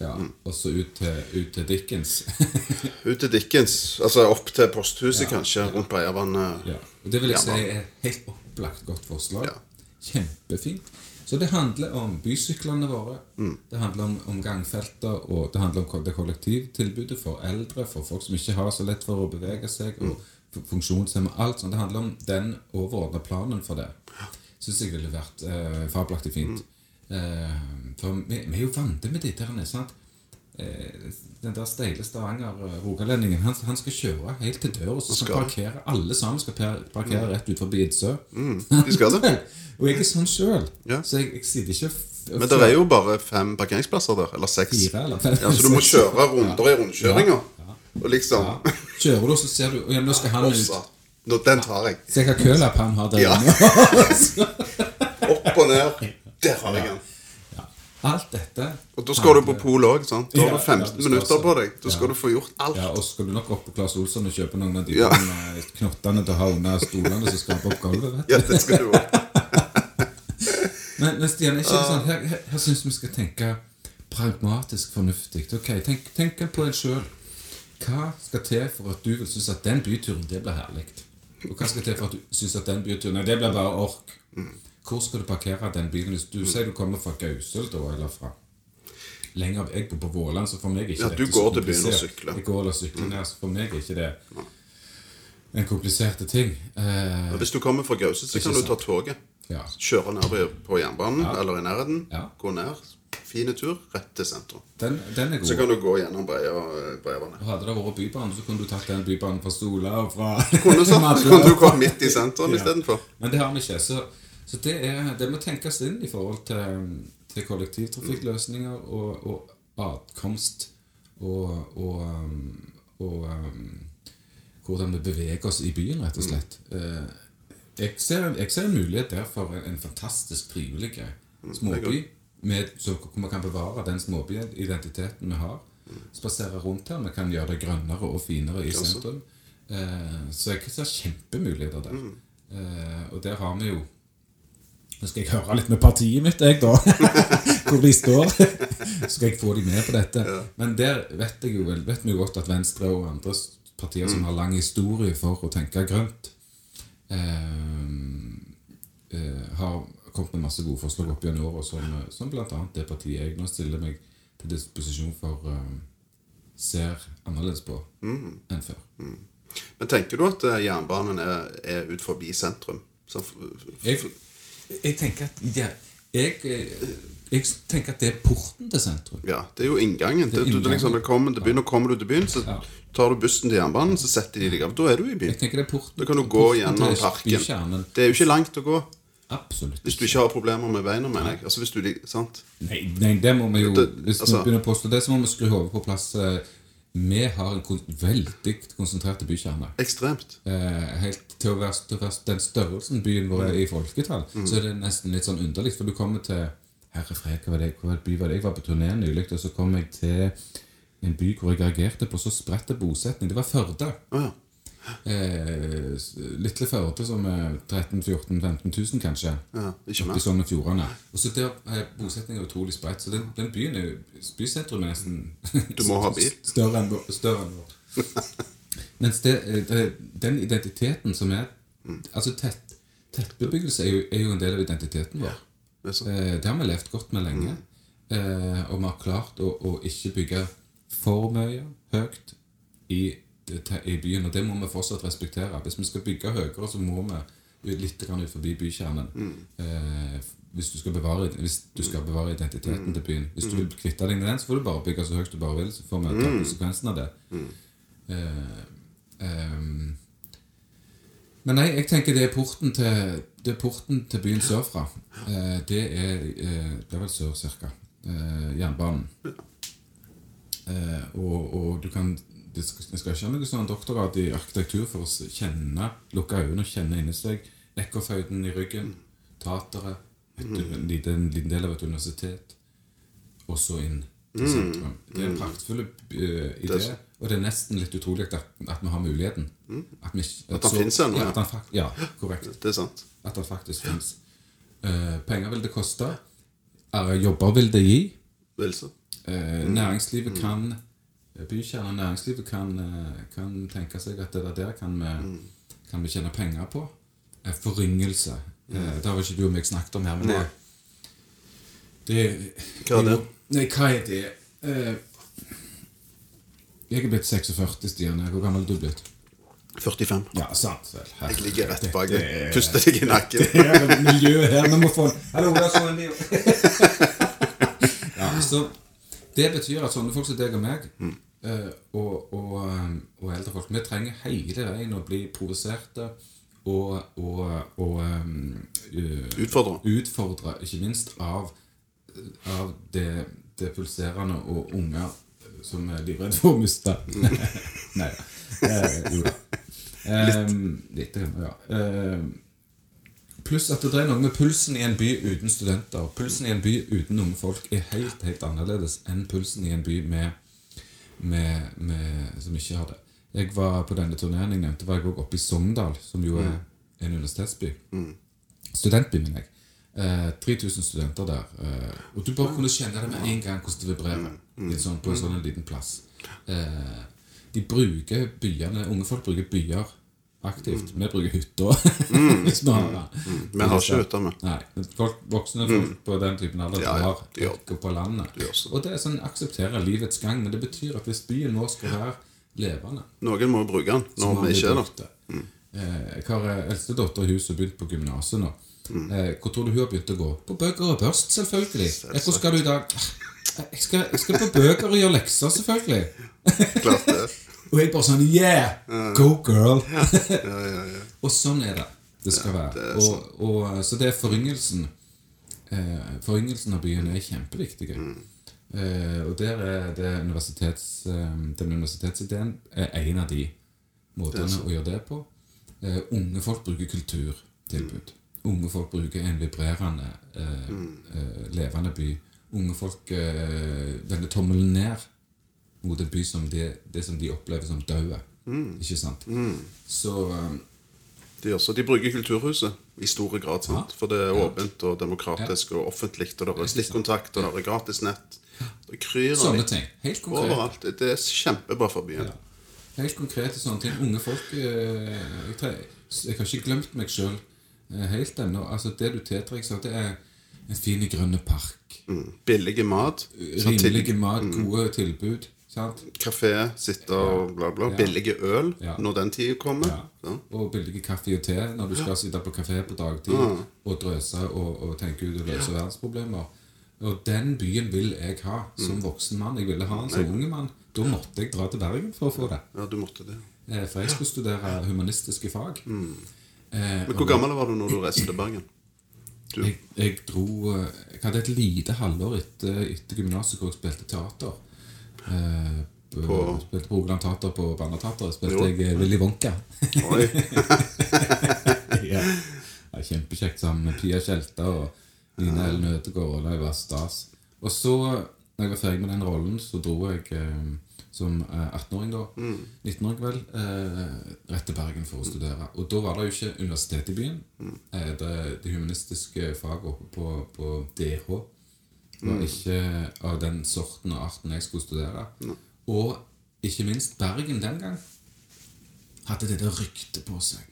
Ja. Og så ut til, ut til Dickens. Ut til Dickens. Altså opp til posthuset, kanskje. Rundt Breiervannet. Ja, og Det vil jeg si er er helt opplagt godt forslag. Ja. Kjempefint. Så det handler om bysyklene våre. Mm. Det handler om, om gangfelter, og det handler om det kollektivtilbudet for eldre, for folk som ikke har så lett for å bevege seg, Mm. og f- funksjonshemmede. Alt sånt. Det handler om den overordna planen for det. Syns jeg ville vært eh, fabelaktig fint. Mm. Eh, for vi, vi er jo vant med dette der, sant? Eh, den der steile Stavanger-rogalendingen han, han skal kjøre helt til døra, og så skal parkere. Alle sammen skal parkere rett ut forbi Idsø. De skal det. og jeg er sånn sjøl, Ja. så jeg, jeg sitter ikke Men det er jo bare fem parkeringsplasser der. Eller seks. Fire eller fem. Ja, så du må kjøre runder i rundkjøringa. Og liksom ja. Kjører du, så ser du ja, Nå skal han ut. Nå, Den tar jeg. Se hva kølapp han har der Ja. Opp og ned. Der har jeg den. Alt dette. Og da skal du på pol òg. Da har du 15 ja, minutter på deg. Da skal ja. du få gjort alt. Ja, og så skal du nok opp på Claes Olsson og kjøpe noen av de Ja. knottene til å ha under stolene som skal opp gulvet. Ja, det skal du også. Men, men Stian, er ikke det sånn, her, her, her syns vi skal tenke pragmatisk fornuftig. Ok, Tenk, tenk på en sjøl. Hva skal til for at du vil synes at den byturen det blir herlig? Og hva skal til for at du synes at den byturen Nei, det blir bare ork. Hvor skal du parkere den bilen? Hvis du sier du kommer fra Gausel, da, eller fra lenger Jeg bor på Våland, så for meg er ikke Ja, du så går til byen og sykler. Jeg går eller sykler ned, så for meg er ikke det en kompliserte ting. Eh, Og Hvis du kommer fra Gausel, så kan du ta toget. ja. Kjøre ned på- jernbanen Ja. eller i nærheten. Ja. Gå ned. Fine tur. Rett til sentrum. Den, den god. Så kan du gå gjennom Breivannet. Hadde det vært bybane, så kunne du tatt den bybanen fra Sola og fra Kunne så, så kan du gå midt i sentrum Ja. istedenfor. Men det har vi ikke. Så, så det, er, det må tenkes inn i forhold til, til kollektivtrafikkløsninger og, og adkomst og, og, um, og um, hvordan vi beveger oss i byen, rett og slett. Eh, Jeg ser, jeg ser en mulighet der for en, en fantastisk trivelig småby. Med, så vi kan bevare den småbyidentiteten vi har. Spasere rundt her. Vi kan gjøre det grønnere og finere i sentrum. Eh, så jeg ser kjempemuligheter der. Eh, og der har vi jo Nå skal jeg høre litt med partiet mitt, jeg, da. Hvor de står. Så skal jeg få de med på dette. Men der vet jeg jo vel, vet vi jo godt at Venstre og andre partier som har lang historie for å tenke grønt, eh, eh, har kommet med masse gode forslag opp gjennom året, som, som bl.a. det partiet jeg nå stiller meg til disposisjon for eh, ser annerledes på enn før. Men tenker du at eh, jernbanen er, er ut forbi sentrum? Så, Jeg, jeg tenker at ja, jeg, eh, jeg tenker at det er porten til sentrum. ja, det er jo inngangen. Det er inngangen. du, du liksom, velkommen til byen, og kommer du til byen, så tar du bussen til jernbanen, så setter de deg av. Da er du i byen. Jeg tenker det er porten, Da kan du gå gjennom parken. Det er jo ikke langt å gå. Absolutt Hvis du ikke har problemer med beina, mener jeg. Altså hvis du, sant? Nei, nei, det må vi jo Hvis altså- vi begynner å påstå det, så må vi skru hodet på plass. Eh, Vi har en kon veldig konsentrert bykjerne. Ekstremt. Eh, helt til å, være, til å være den størrelsen byen vår er i folketall, Mm. så er det nesten litt sånn underlig. For du kommer til Herre fred, hva var det, hva by var det? Jeg var på turné nylig, og så kom jeg til en by hvor jeg reagerte på så spredt bosetning. Det var Førde. Oh, ja. Eh, s- Førde som er 13 14 15 000, kanskje. ja. Ikke I mer. Sogn og Fjordane. Og så der er bosetningen utrolig spredt. Så den, den byen er jo Bysentrum er nesten Du må ha bil. Større enn vår. Mens det, det, den identiteten som er Altså tett, tettbebyggelse er jo, er jo en del av identiteten vår. Det er. Eh, det har vi levd godt med lenge. Eh, og vi har klart å, å ikke bygge for mye høyt i, det- i byen. Og det må vi fortsatt respektere. Hvis vi skal bygge høyere, så må vi litt ut forbi bykjernen. Eh, hvis, du bevare, hvis du skal bevare identiteten til byen. Hvis du vil kvitte deg med den, så får du bare bygge så høyt du bare vil. Så får vi ta konsekvensen av det. Eh, eh, men nei, jeg tenker det er porten til, det er porten til byen sørfra. Eh, det er eh, Det er vel sør, cirka. Eh, jernbanen. Eh, og, og du kan det skal, ikke ha noe sånn doktorgrad i arkitektur for å kjenne, lukke øynene og kjenne inni seg Lekkerføyden i ryggen, tateret, en, liten, del av et universitet, og så inn til sentrum. Det er en praktfull uh, idé, så- og det er nesten litt utrolig at, at vi har muligheten. At, vi, at, At han fins ennå, Ja, ja. korrekt. Det er sant. At det faktisk fins. penger vil det koste. Eh, jobber vil det gi. Velse. Uh, næringslivet kan Bykjernen næringslivet kan, eh, kan tenke seg at det der, kan, vi, kan vi tjene penger på. Eh, foryngelse. Eh, det har ikke du og meg snakket om her, men det, det Hva er det? Nei, hva er det? Jeg er blitt 46, Stian. Hvor gammel er du blitt? 45. Ja, sant vel. Jeg ligger rett bak deg. er- Puster deg i nakken. det er miljøet her. Vi må få Hallo, det er sånn ja, så Det betyr at sånne folk som deg og meg, mm. og, og, eh, og eldre folk, vi trenger hele veien å bli provoserte og, og, og um, utfordre. utfordre, ikke minst av, av det, det pulserende og unge som er livredde for å miste. Nei. Eh, jo da. Ehm, litt, ja. Ehm, pluss at det er noe med pulsen i en by uten studenter. Pulsen i en by uten unge folk er helt helt annerledes enn pulsen i en by med, med, med, som ikke har det. Jeg var på denne turneen jeg nevnte, var jeg også oppe i Sogndal, som jo er en universitetsby. Studentby, mener jeg. Eh, 3000 studenter der. Eh, og du bare kunne kjenne det med en gang hvordan det vibrerer mm. sånn, på en sånn liten plass. Eh, de bruker byene Unge folk bruker byer aktivt. Vi bruker hytter. hvis vi har det. Vi har ikke hytter, vi. Nei, folk, voksne folk på den typen alder Ja, ja, har de går på landet. De. Og det er sånn aksepterer livets gang, men det betyr at hvis byen vår skal være levende Noen må bruke den når vi ikke er der. det. Eh, Jeg har eldstedatter eldste datter i huset begynt på gymnaset nå. Mm. Eh, Hvor tror du hun har begynt å gå? På bøker og børst, selvfølgelig. Hvor skal du i dag? Jeg skal, jeg skal på bøker og gjøre lekser, selvfølgelig. Klart det. Og jeg bare sånn Yeah! Go, girl! Og sånn er det det skal være. Og, og, så det er foryngelsen. Eh, foryngelsen av byen er kjempeviktig. Eh, og der er det universitets, eh, den universitetsideen er en av de måtene å gjøre det på. Eh, unge folk bruker kulturtilbud. Unge folk bruker en vibrerende, eh, eh, levende by. Unge folk eh, vender tommelen ned mot en by som det, det som de opplever som død. Ikke sant? Så um, De, også, de bruker Kulturhuset i stor grad? Ja. for det er åpent og demokratisk og offentlig. Og det er stikkontakt, og det er gratis nett. Det kryr Sånne ting. Helt konkret. overalt. Det- er kjempebra for byen. Ja. Helt konkrete sånne ting. Unge folk eh, jeg, tre, jeg har ikke glemt meg sjøl helt ennå. Altså, det du tiltrekker det er en fin grønn park. Mm. Billig mat. sant? Rimelig mat, gode tilbud. Sant? Kafé, sitte og bla, bla. Ja. Billige øl Ja. når den tida kommer. Ja. Og billige kaffe og te når du skal sitte på kafé på dagtid og drøse og, og tenke ut og løse verdensproblemer. Og den byen vil jeg ha som Mm. voksen mann. Jeg ville ha den som unge mann. Da måtte jeg dra til Bergen for å få det. ja, du måtte det. Eh, For jeg skulle studere humanistiske fag. Mm. Eh, Men hvor gammel var du når du reiste til Bergen? Du, Jeg, jeg dro eh, Jeg hadde et lite halvår etter, etter gymnaset hvor jeg spilte teater. Eh, på, Spilte på Rogaland Teater på Barneteatret. Spilte Jo. jeg eh, Willy Wonka. oi. ja. Kjempekjekt sammen med Pia Tjelta og Line Ellen Ødegaard. Det var stas. Og så, når jeg var ferdig med den rollen, så dro jeg eh, som eh, 18-åring, da. 19-åring, vel. Eh, rett til Bergen for å studere. Og da var det jo ikke universitet i byen. Eh, det, det humanistiske faget oppe på, på DH var ikke av den sorten og arten jeg skulle studere. Og ikke minst Bergen den gang hadde dette ryktet på seg.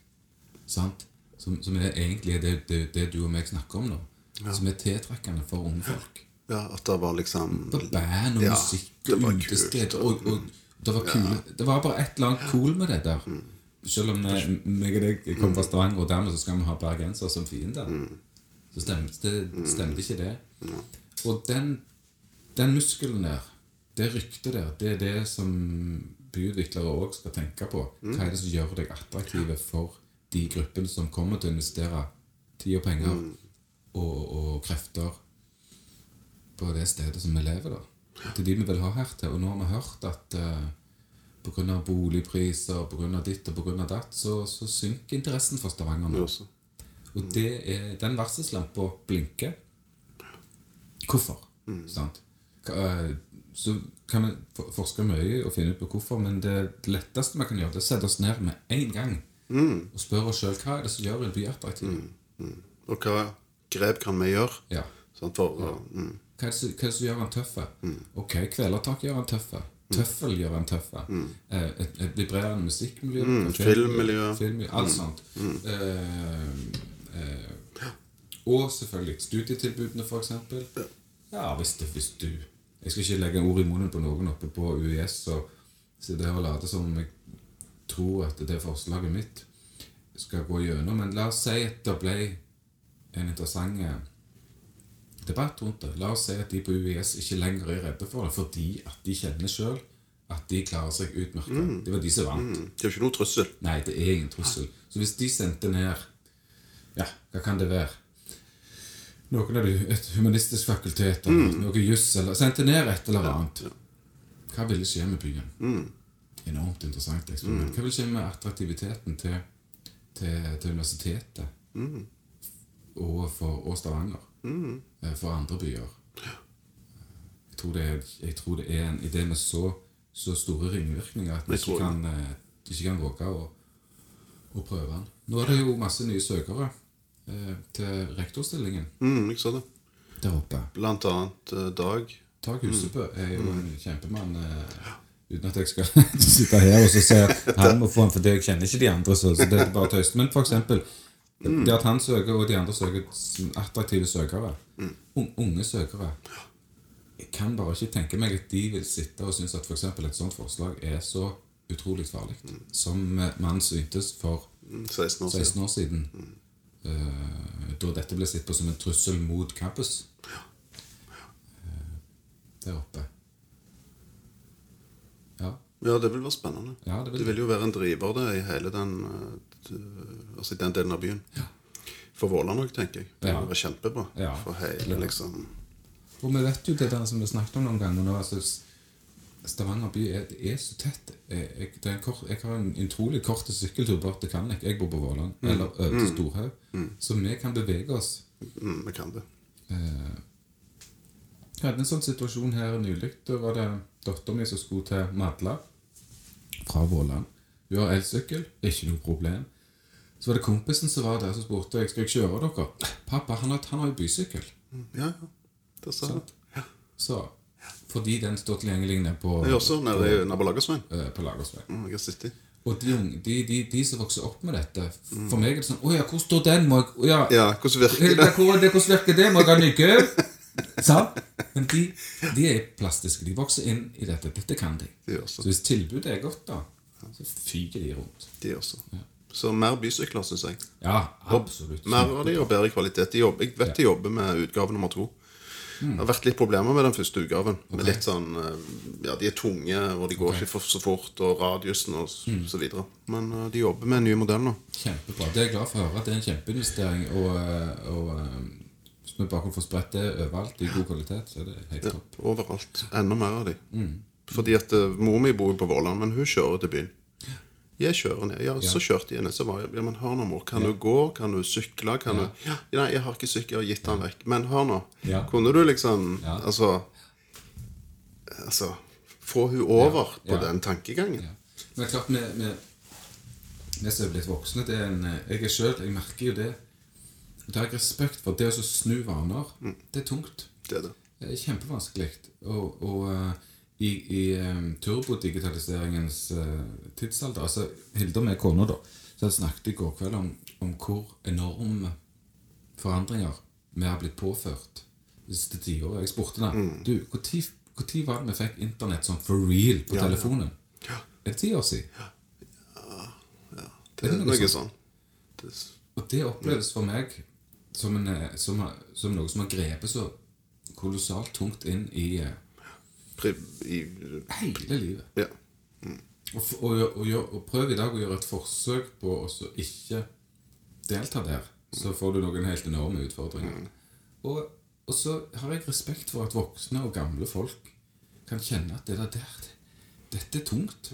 Sant? Som, som er egentlig det, det, det du og meg snakker om nå. Som er tiltrekkende for unge folk. Ja, at det var liksom På band og Ja, musikk det og var utested. Og, og det var kule Det var bare et eller annet cool med det der. Selv om jeg meg og deg kom fra Stavanger, og dermed så skal vi ha bergensere som fiender, så stemte, stemte ikke det. Og den, den muskelen der, det ryktet der, det er det som byutviklere òg skal tenke på. Hva er det som gjør deg attraktive for de gruppene som kommer til å investere tid og penger og, og krefter på det stedet som vi lever, da. Det er de vi vil ha her til. Og nå har vi hørt at uh, pga. boligpriser, pga. ditt og pga. datt, så, så synker interessen for Stavanger nå. Og det er, den varselslampa blinker. Hvorfor? Sant? Eh, Så kan vi forske mye og finne ut på hvorfor, men det letteste vi kan gjøre, det er å sette oss ned med en gang og spørre oss sjøl hva er det som gjør en by attraktiv. Og hva grep kan vi gjøre? Ja. Sånn for, å- mm. Hva er det som, hva er det som gjør han tøff? Ok, Kvelertak gjør han tøff. Tøffel gjør han tøff. Eh, et, et vibrerende musikkmiljø. kafémiljø, filmmiljø. filmmiljø, Alt sånt. Eh, eh, og selvfølgelig studietilbudene, eksempel. Ja, hvis, det, hvis du Jeg skal ikke legge ord i munnen på noen oppe på UiS og sitte her og late som om jeg tror at det forslaget mitt skal gå gjennom. Men la oss si at det ble en interessant eh, debatt rundt det. La oss si at de på UiS ikke lenger er redde for det, fordi at de kjenner sjøl at de klarer seg utmerket. Det var de som vant. Det er ikke noe trussel. Nei, det er ingen trussel. Så hvis de sendte ned Ja, hva kan det være? Noen av de, Et humanistisk fakultet eller noe juss eller Sendte ned et eller annet. Hva ville skje med byen? Enormt interessant eksperiment. Hva vil skje med attraktiviteten til, til, til universitetet og, for, og Stavanger? eh, For andre byer? Jeg tror det er, tror det er en idé med så, så store ringvirkninger at vi ikke kan, eh, ikke kan våge å, å prøve den. Nå er det jo masse nye søkere til rektorstillingen Mm, jeg så det. der oppe. Blant annet eh, Dag. Dag Husebø er jo en kjempemann. Eh, uten at jeg skal sitte her og så si at han må få en, for jeg kjenner ikke de andre. Så, så det er bare tøyst. Men for eksempel det at han søker, og de andre søker attraktive søkere. Unge søkere. Jeg kan bare ikke tenke meg at de vil sitte og synes at eksempel et sånt forslag er så utrolig farlig. Som eh, man syntes for Mm, 16 år siden. 16 år eh, da dette ble sett på som en trussel mot campus. Ja der oppe. Ja. Ja, det vil være spennende. Ja, det vil det vil jo være en driver det i hele den eh, Altså den delen av byen. For Våland òg, tenker jeg. Det Ja. vil være kjempebra. Ja. For hele, liksom Og vi vet jo det der som vi snakket om noen ganger nå. altså Stavanger by er, det er så tett. Jeg, jeg, det er en kort, jeg har en utrolig kort sykkeltur bort til Kannik. Jeg bor på Våland. Eller over til Storhaug. Så vi kan bevege oss. mm, Vi kan det. Eh, Jeg hadde en sånn situasjon her nylig. Da var det dattera min som skulle til Madla fra Våland. Hun har elsykkel, ikke noe problem. Så var det kompisen som var der, som spurte jeg skal jeg kjøre dere. Pappa, han har, han har jo bysykkel. Mm, Ja, ja. Det sa jeg. Sant. Så, fordi den står tilgjengelig nede på, Jeg er også nede nabolagersveien. eh, på Lagersvei. Mm, jeg har sittet. Og de, de, de, de som vokser opp med dette For meg er det sånn Å ja, hvor står den? Må jeg, å ja, Ja, hvordan virker det? hvor, det, hvordan virker det? Må jeg ha? Sant? Men de, de er plastiske. De vokser inn i dette. Dette kan de. De så. Hvis tilbudet er godt, da, så fyker de rundt. De også. Så mer bysykler, syns jeg. Ja, absolutt. Mer av de og bedre kvalitet. De jobber, jeg vet de jobber med utgave nummer to. Det har vært litt problemer med den første utgaven. Med litt sånn, eh, ja, De er tunge, og de går ikke for, så fort, og radiusen og s- så videre. Men uh, de jobber med en ny modell nå. Kjempebra. Det er jeg glad for å høre. Det er en kjempeinvestering. Og, eh, og hvis vi bare kan få spredt det overalt i god kvalitet, så er det helt Ja, topp. overalt. Enda mer av de. Fordi at mor mi bor på Våland, men hun kjører til byen. Jeg kjører ned. Ja, så kjørte jeg ned. Så var jeg Ja, men hør nå, mor. Kan du gå? Kan du sykle? Kan du ja, Nei, jeg har ikke sykkel. Jeg har gitt den vekk. Men hør nå. Kunne du liksom. Altså Altså Få hun over på den tankegangen. Men klart, er klart, vi som er blitt voksne det er en, Jeg er selv, jeg merker jo det. Det har jeg respekt for. Det å snu vaner, det er tungt. Det er det. Det er kjempevanskelig. Og, og eh, i, i um, turbodigitaliseringens uh, tidsalder altså Hilde med kona, da, så jeg snakket i går kveld om, om hvor enorme forandringer vi har blitt påført det siste tiåret. Jeg spurte henne du, når var det vi fikk internett sånn for real på Ja, ja. telefonen. Ja. Er det ti år siden? Ja, Det er noe noe sånn. Det, Og det oppleves for meg som, en, eh, som, som noe som har grepet så kolossalt tungt inn i eh, i, hele livet. ja. Og, f- og, og, og prøv i dag å gjøre et forsøk på å så ikke delta der. Så får du noen helt enorme utfordringer. Og, og så har jeg respekt for at voksne og gamle folk kan kjenne at det der, det- dette er tungt.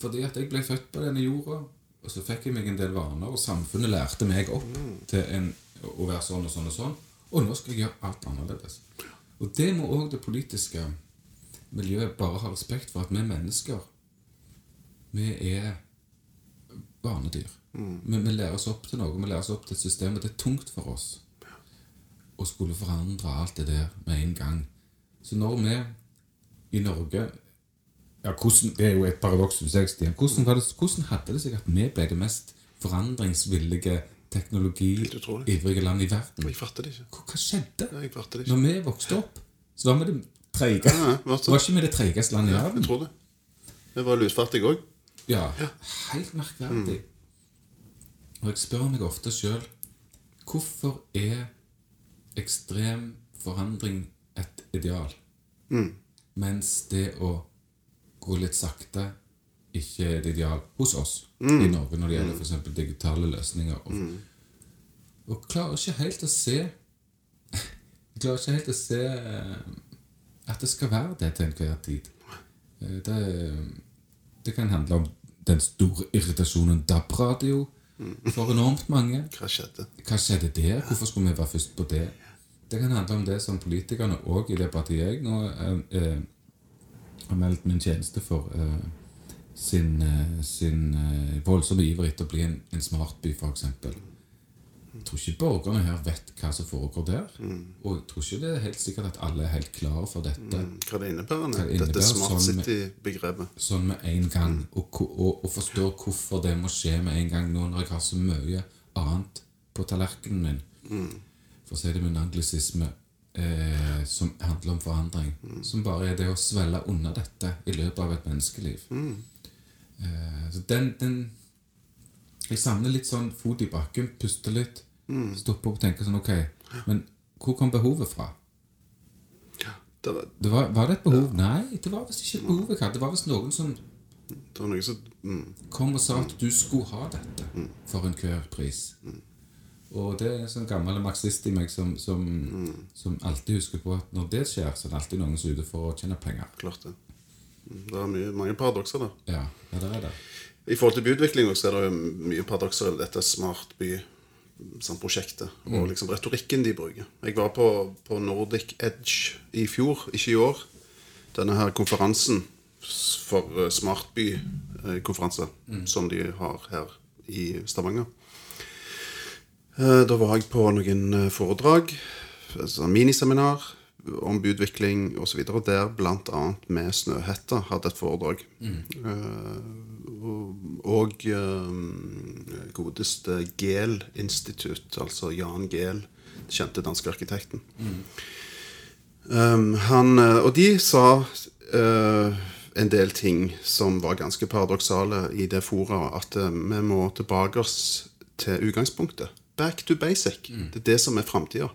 Fordi at jeg ble født på denne jorda, og så fikk jeg meg en del vaner, og samfunnet lærte meg opp til en, å være sånn og sånn og sånn. Og nå skal jeg gjøre alt annerledes. Og det må òg det politiske miljøet bare har respekt for, at vi mennesker vi er barnedyr. Vi, vi lærer oss opp til noe, vi lærer oss opp til et system, og det er tungt for oss å skulle forandre alt det der med en gang. Så når vi i Norge ja, hvordan, Det er jo et paradoks, synes jeg, Stian. Hvordan, hvordan hadde det seg at vi ble det mest forandringsvillige, teknologiivrige land i verden? Jeg fatter det ikke. Hva, skjedde? Nei, Jeg det ikke. Når vi vokste opp, så var vi det treige. Ja? Var ikke vi det treigeste landet i Jeg verden? tror det. Vi var lusfattige òg. Ja, helt merkverdig. Og jeg spør meg ofte sjøl hvorfor er ekstrem forandring et ideal, mens det å gå litt sakte ikke er et ideal hos oss i Norge når det gjelder for eksempel digitale løsninger. Og, og klarer ikke helt å se Jeg klarer ikke helt å se eh, at det skal være det til enhver tid. Eh, Det, det kan handle om den store irritasjonen DAB-radio for enormt mange. Hva skjedde? Hva skjedde der? Hvorfor skulle vi være først på det? Det kan handle om det som politikerne òg i det partiet jeg nå eh, eh, har meldt min tjeneste for eh, sin, eh, sin voldsomme iver etter å bli en, en smartby, f.eks. Jeg tror ikke borgerne her vet hva som foregår der. Og jeg tror ikke det er helt sikkert at alle er helt klare for dette Hva det innebærer? Hva det Dette Smart sånn City-begrepet. sånn med en gang, og, ko- og, og forstår hvorfor det må skje med en gang nå når jeg har så mye annet på tallerkenen min. For å si det med en anglisisme eh, som handler om forandring. Som bare er det å svelle unna dette i løpet av et menneskeliv. Eh, så den, den Jeg savner litt sånn fot i bakken, puste litt, stoppe opp og tenke sånn Ok, men hvor kom behovet fra? Det var, Det var, var det et behov? Nei, det var visst ikke et behov jeg hadde. Det var visst noen som det var noe som mm, kom og sa at du skulle ha dette for enhver pris. Og det er en sånn gammel marxist i meg som, som, som alltid husker på at når det skjer, så er det alltid noen som er ute for å tjene penger. Klart det. Mm, Det er mye, mange paradokser der. Ja, ja det er det. I forhold til byutvikling så er det jo mye paradokser i dette Smart by sånn prosjektet, og liksom retorikken de bruker. Jeg var på, på Nordic Edge i fjor, ikke i år. Denne her konferansen for eh, Smart by-konferanse som de har her i Stavanger. Eh, Da var jeg på noen eh, foredrag, altså miniseminar om byutvikling osv. Der bl.a. med Snøhetta hadde et foredrag. Mm. og og uh, godeste Gehl Institutt, altså Jan Gehl, kjente danske arkitekten. Um, han, eh, og de sa uh, en del ting som var ganske paradoksale i det foraet, At vi må tilbake oss til utgangspunktet. Back to basic. Det er det som er framtida.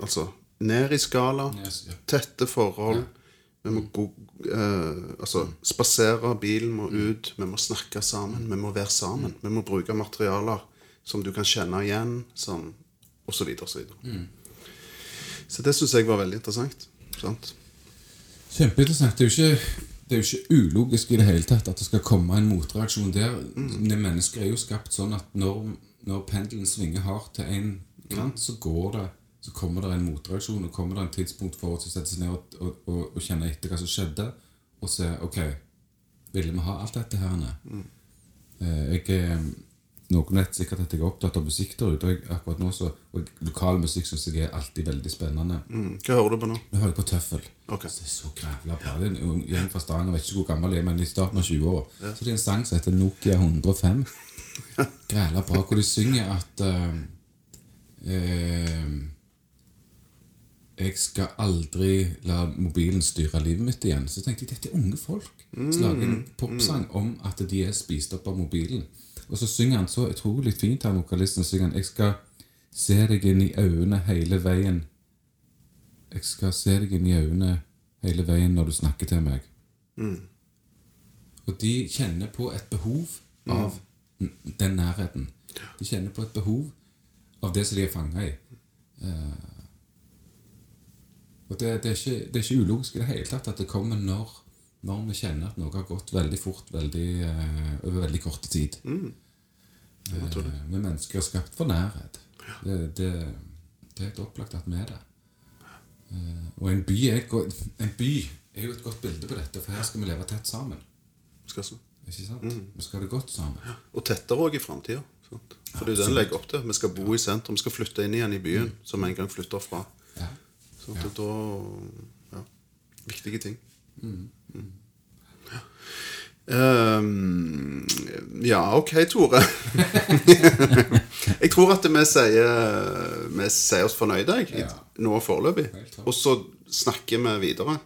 Altså ned i skala, Yes, ja. tette forhold. Vi må gå, uh, altså, spasere, bilen må ut, vi må snakke sammen, vi må være sammen. Vi må bruke materialer som du kan kjenne igjen, som, så videre, og så det syns jeg var veldig interessant. Sant? Kjempeinteressant. Det er jo ikke, det er jo ikke ulogisk i det hele tatt at det skal komme en motreaksjon der. Vi mennesker er jo skapt sånn at når, når pendelen svinger hardt til én kant, så går det så kommer det en motreaksjon, og kommer det en tidspunkt for oss å sette seg ned og, og, og, og kjenne etter hva som skjedde, og se ok, ville vi ha alt dette her? Mm. jeg er noen vet sikkert at jeg er opptatt av musikk der ute. og Akkurat nå så, og Lokal musikk syns jeg er alltid veldig spennende. Mm. Hva hører du på nå? Nå hører jeg på Tøffel. Så Det er så grævla bra. Det er en gjeng fra Stavanger, vet ikke hvor gammel jeg er, men i starten av 20-åra. Så det er en sang som heter Nokia 105. Grævla bra, hvor de synger at uh, eh, Jeg skal aldri la mobilen styre livet mitt igjen. Så tenkte jeg dette er unge folk som lager en popsang om at de er spist opp av mobilen. Og så synger han så utrolig fint, han vokalisten. synger han, Jeg skal se deg inn i øynene hele veien jeg skal se deg inn i øynene hele veien når du snakker til meg. Og de kjenner på et behov av mm. den nærheten. De kjenner på et behov av det som de er fanga i. Eh, og det, det, er ikke, det er ikke ulogisk i det hele tatt at det kommer når, når vi kjenner at noe har gått veldig fort veldig, uh, over veldig kort tid. Eh, vi mennesker er skapt for nærhet. Det, det, det er helt opplagt at vi er det. Uh, og en by, er en by er jo et godt bilde på dette, for her skal vi leve tett sammen. Skal så. Ikke sant? Vi skal ha det godt sammen. Og tettere òg i framtida. For det er jo det den legger opp til. Vi skal bo i sentrum, vi skal flytte inn igjen i byen, som en gang flytter fra. Ja. Det er da ja, Viktige ting. Mm. Ja. Um, ja, ok, Tore. jeg tror at vi sier, vi sier oss fornøyde Ja. nå foreløpig. Og så snakker vi videre.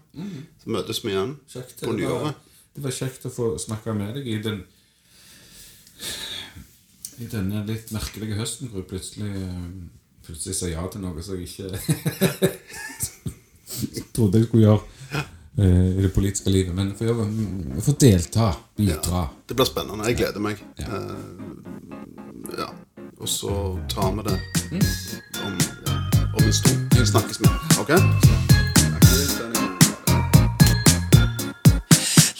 Så møtes vi igjen Kjekt. på nyåret. det var kjekt å få snakke med deg i den I denne litt merkelige høsten hvor jeg plutselig Plutselig sa ja til noe som jeg ikke trodde jeg skulle gjøre eh, i det politiske livet. Men få mm, får delta, bidra. Det blir spennende. Jeg gleder meg. Ja. Eh, ja. Og så tar vi det om, ja, om en stund. Snakkes med. Ok?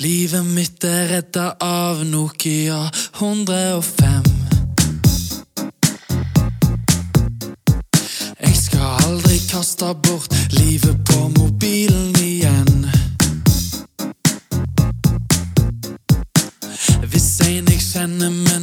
Livet mitt er redda av Nokia 105. aldri kasta bort livet på mobilen igjen. Hvis en jeg kjenner, men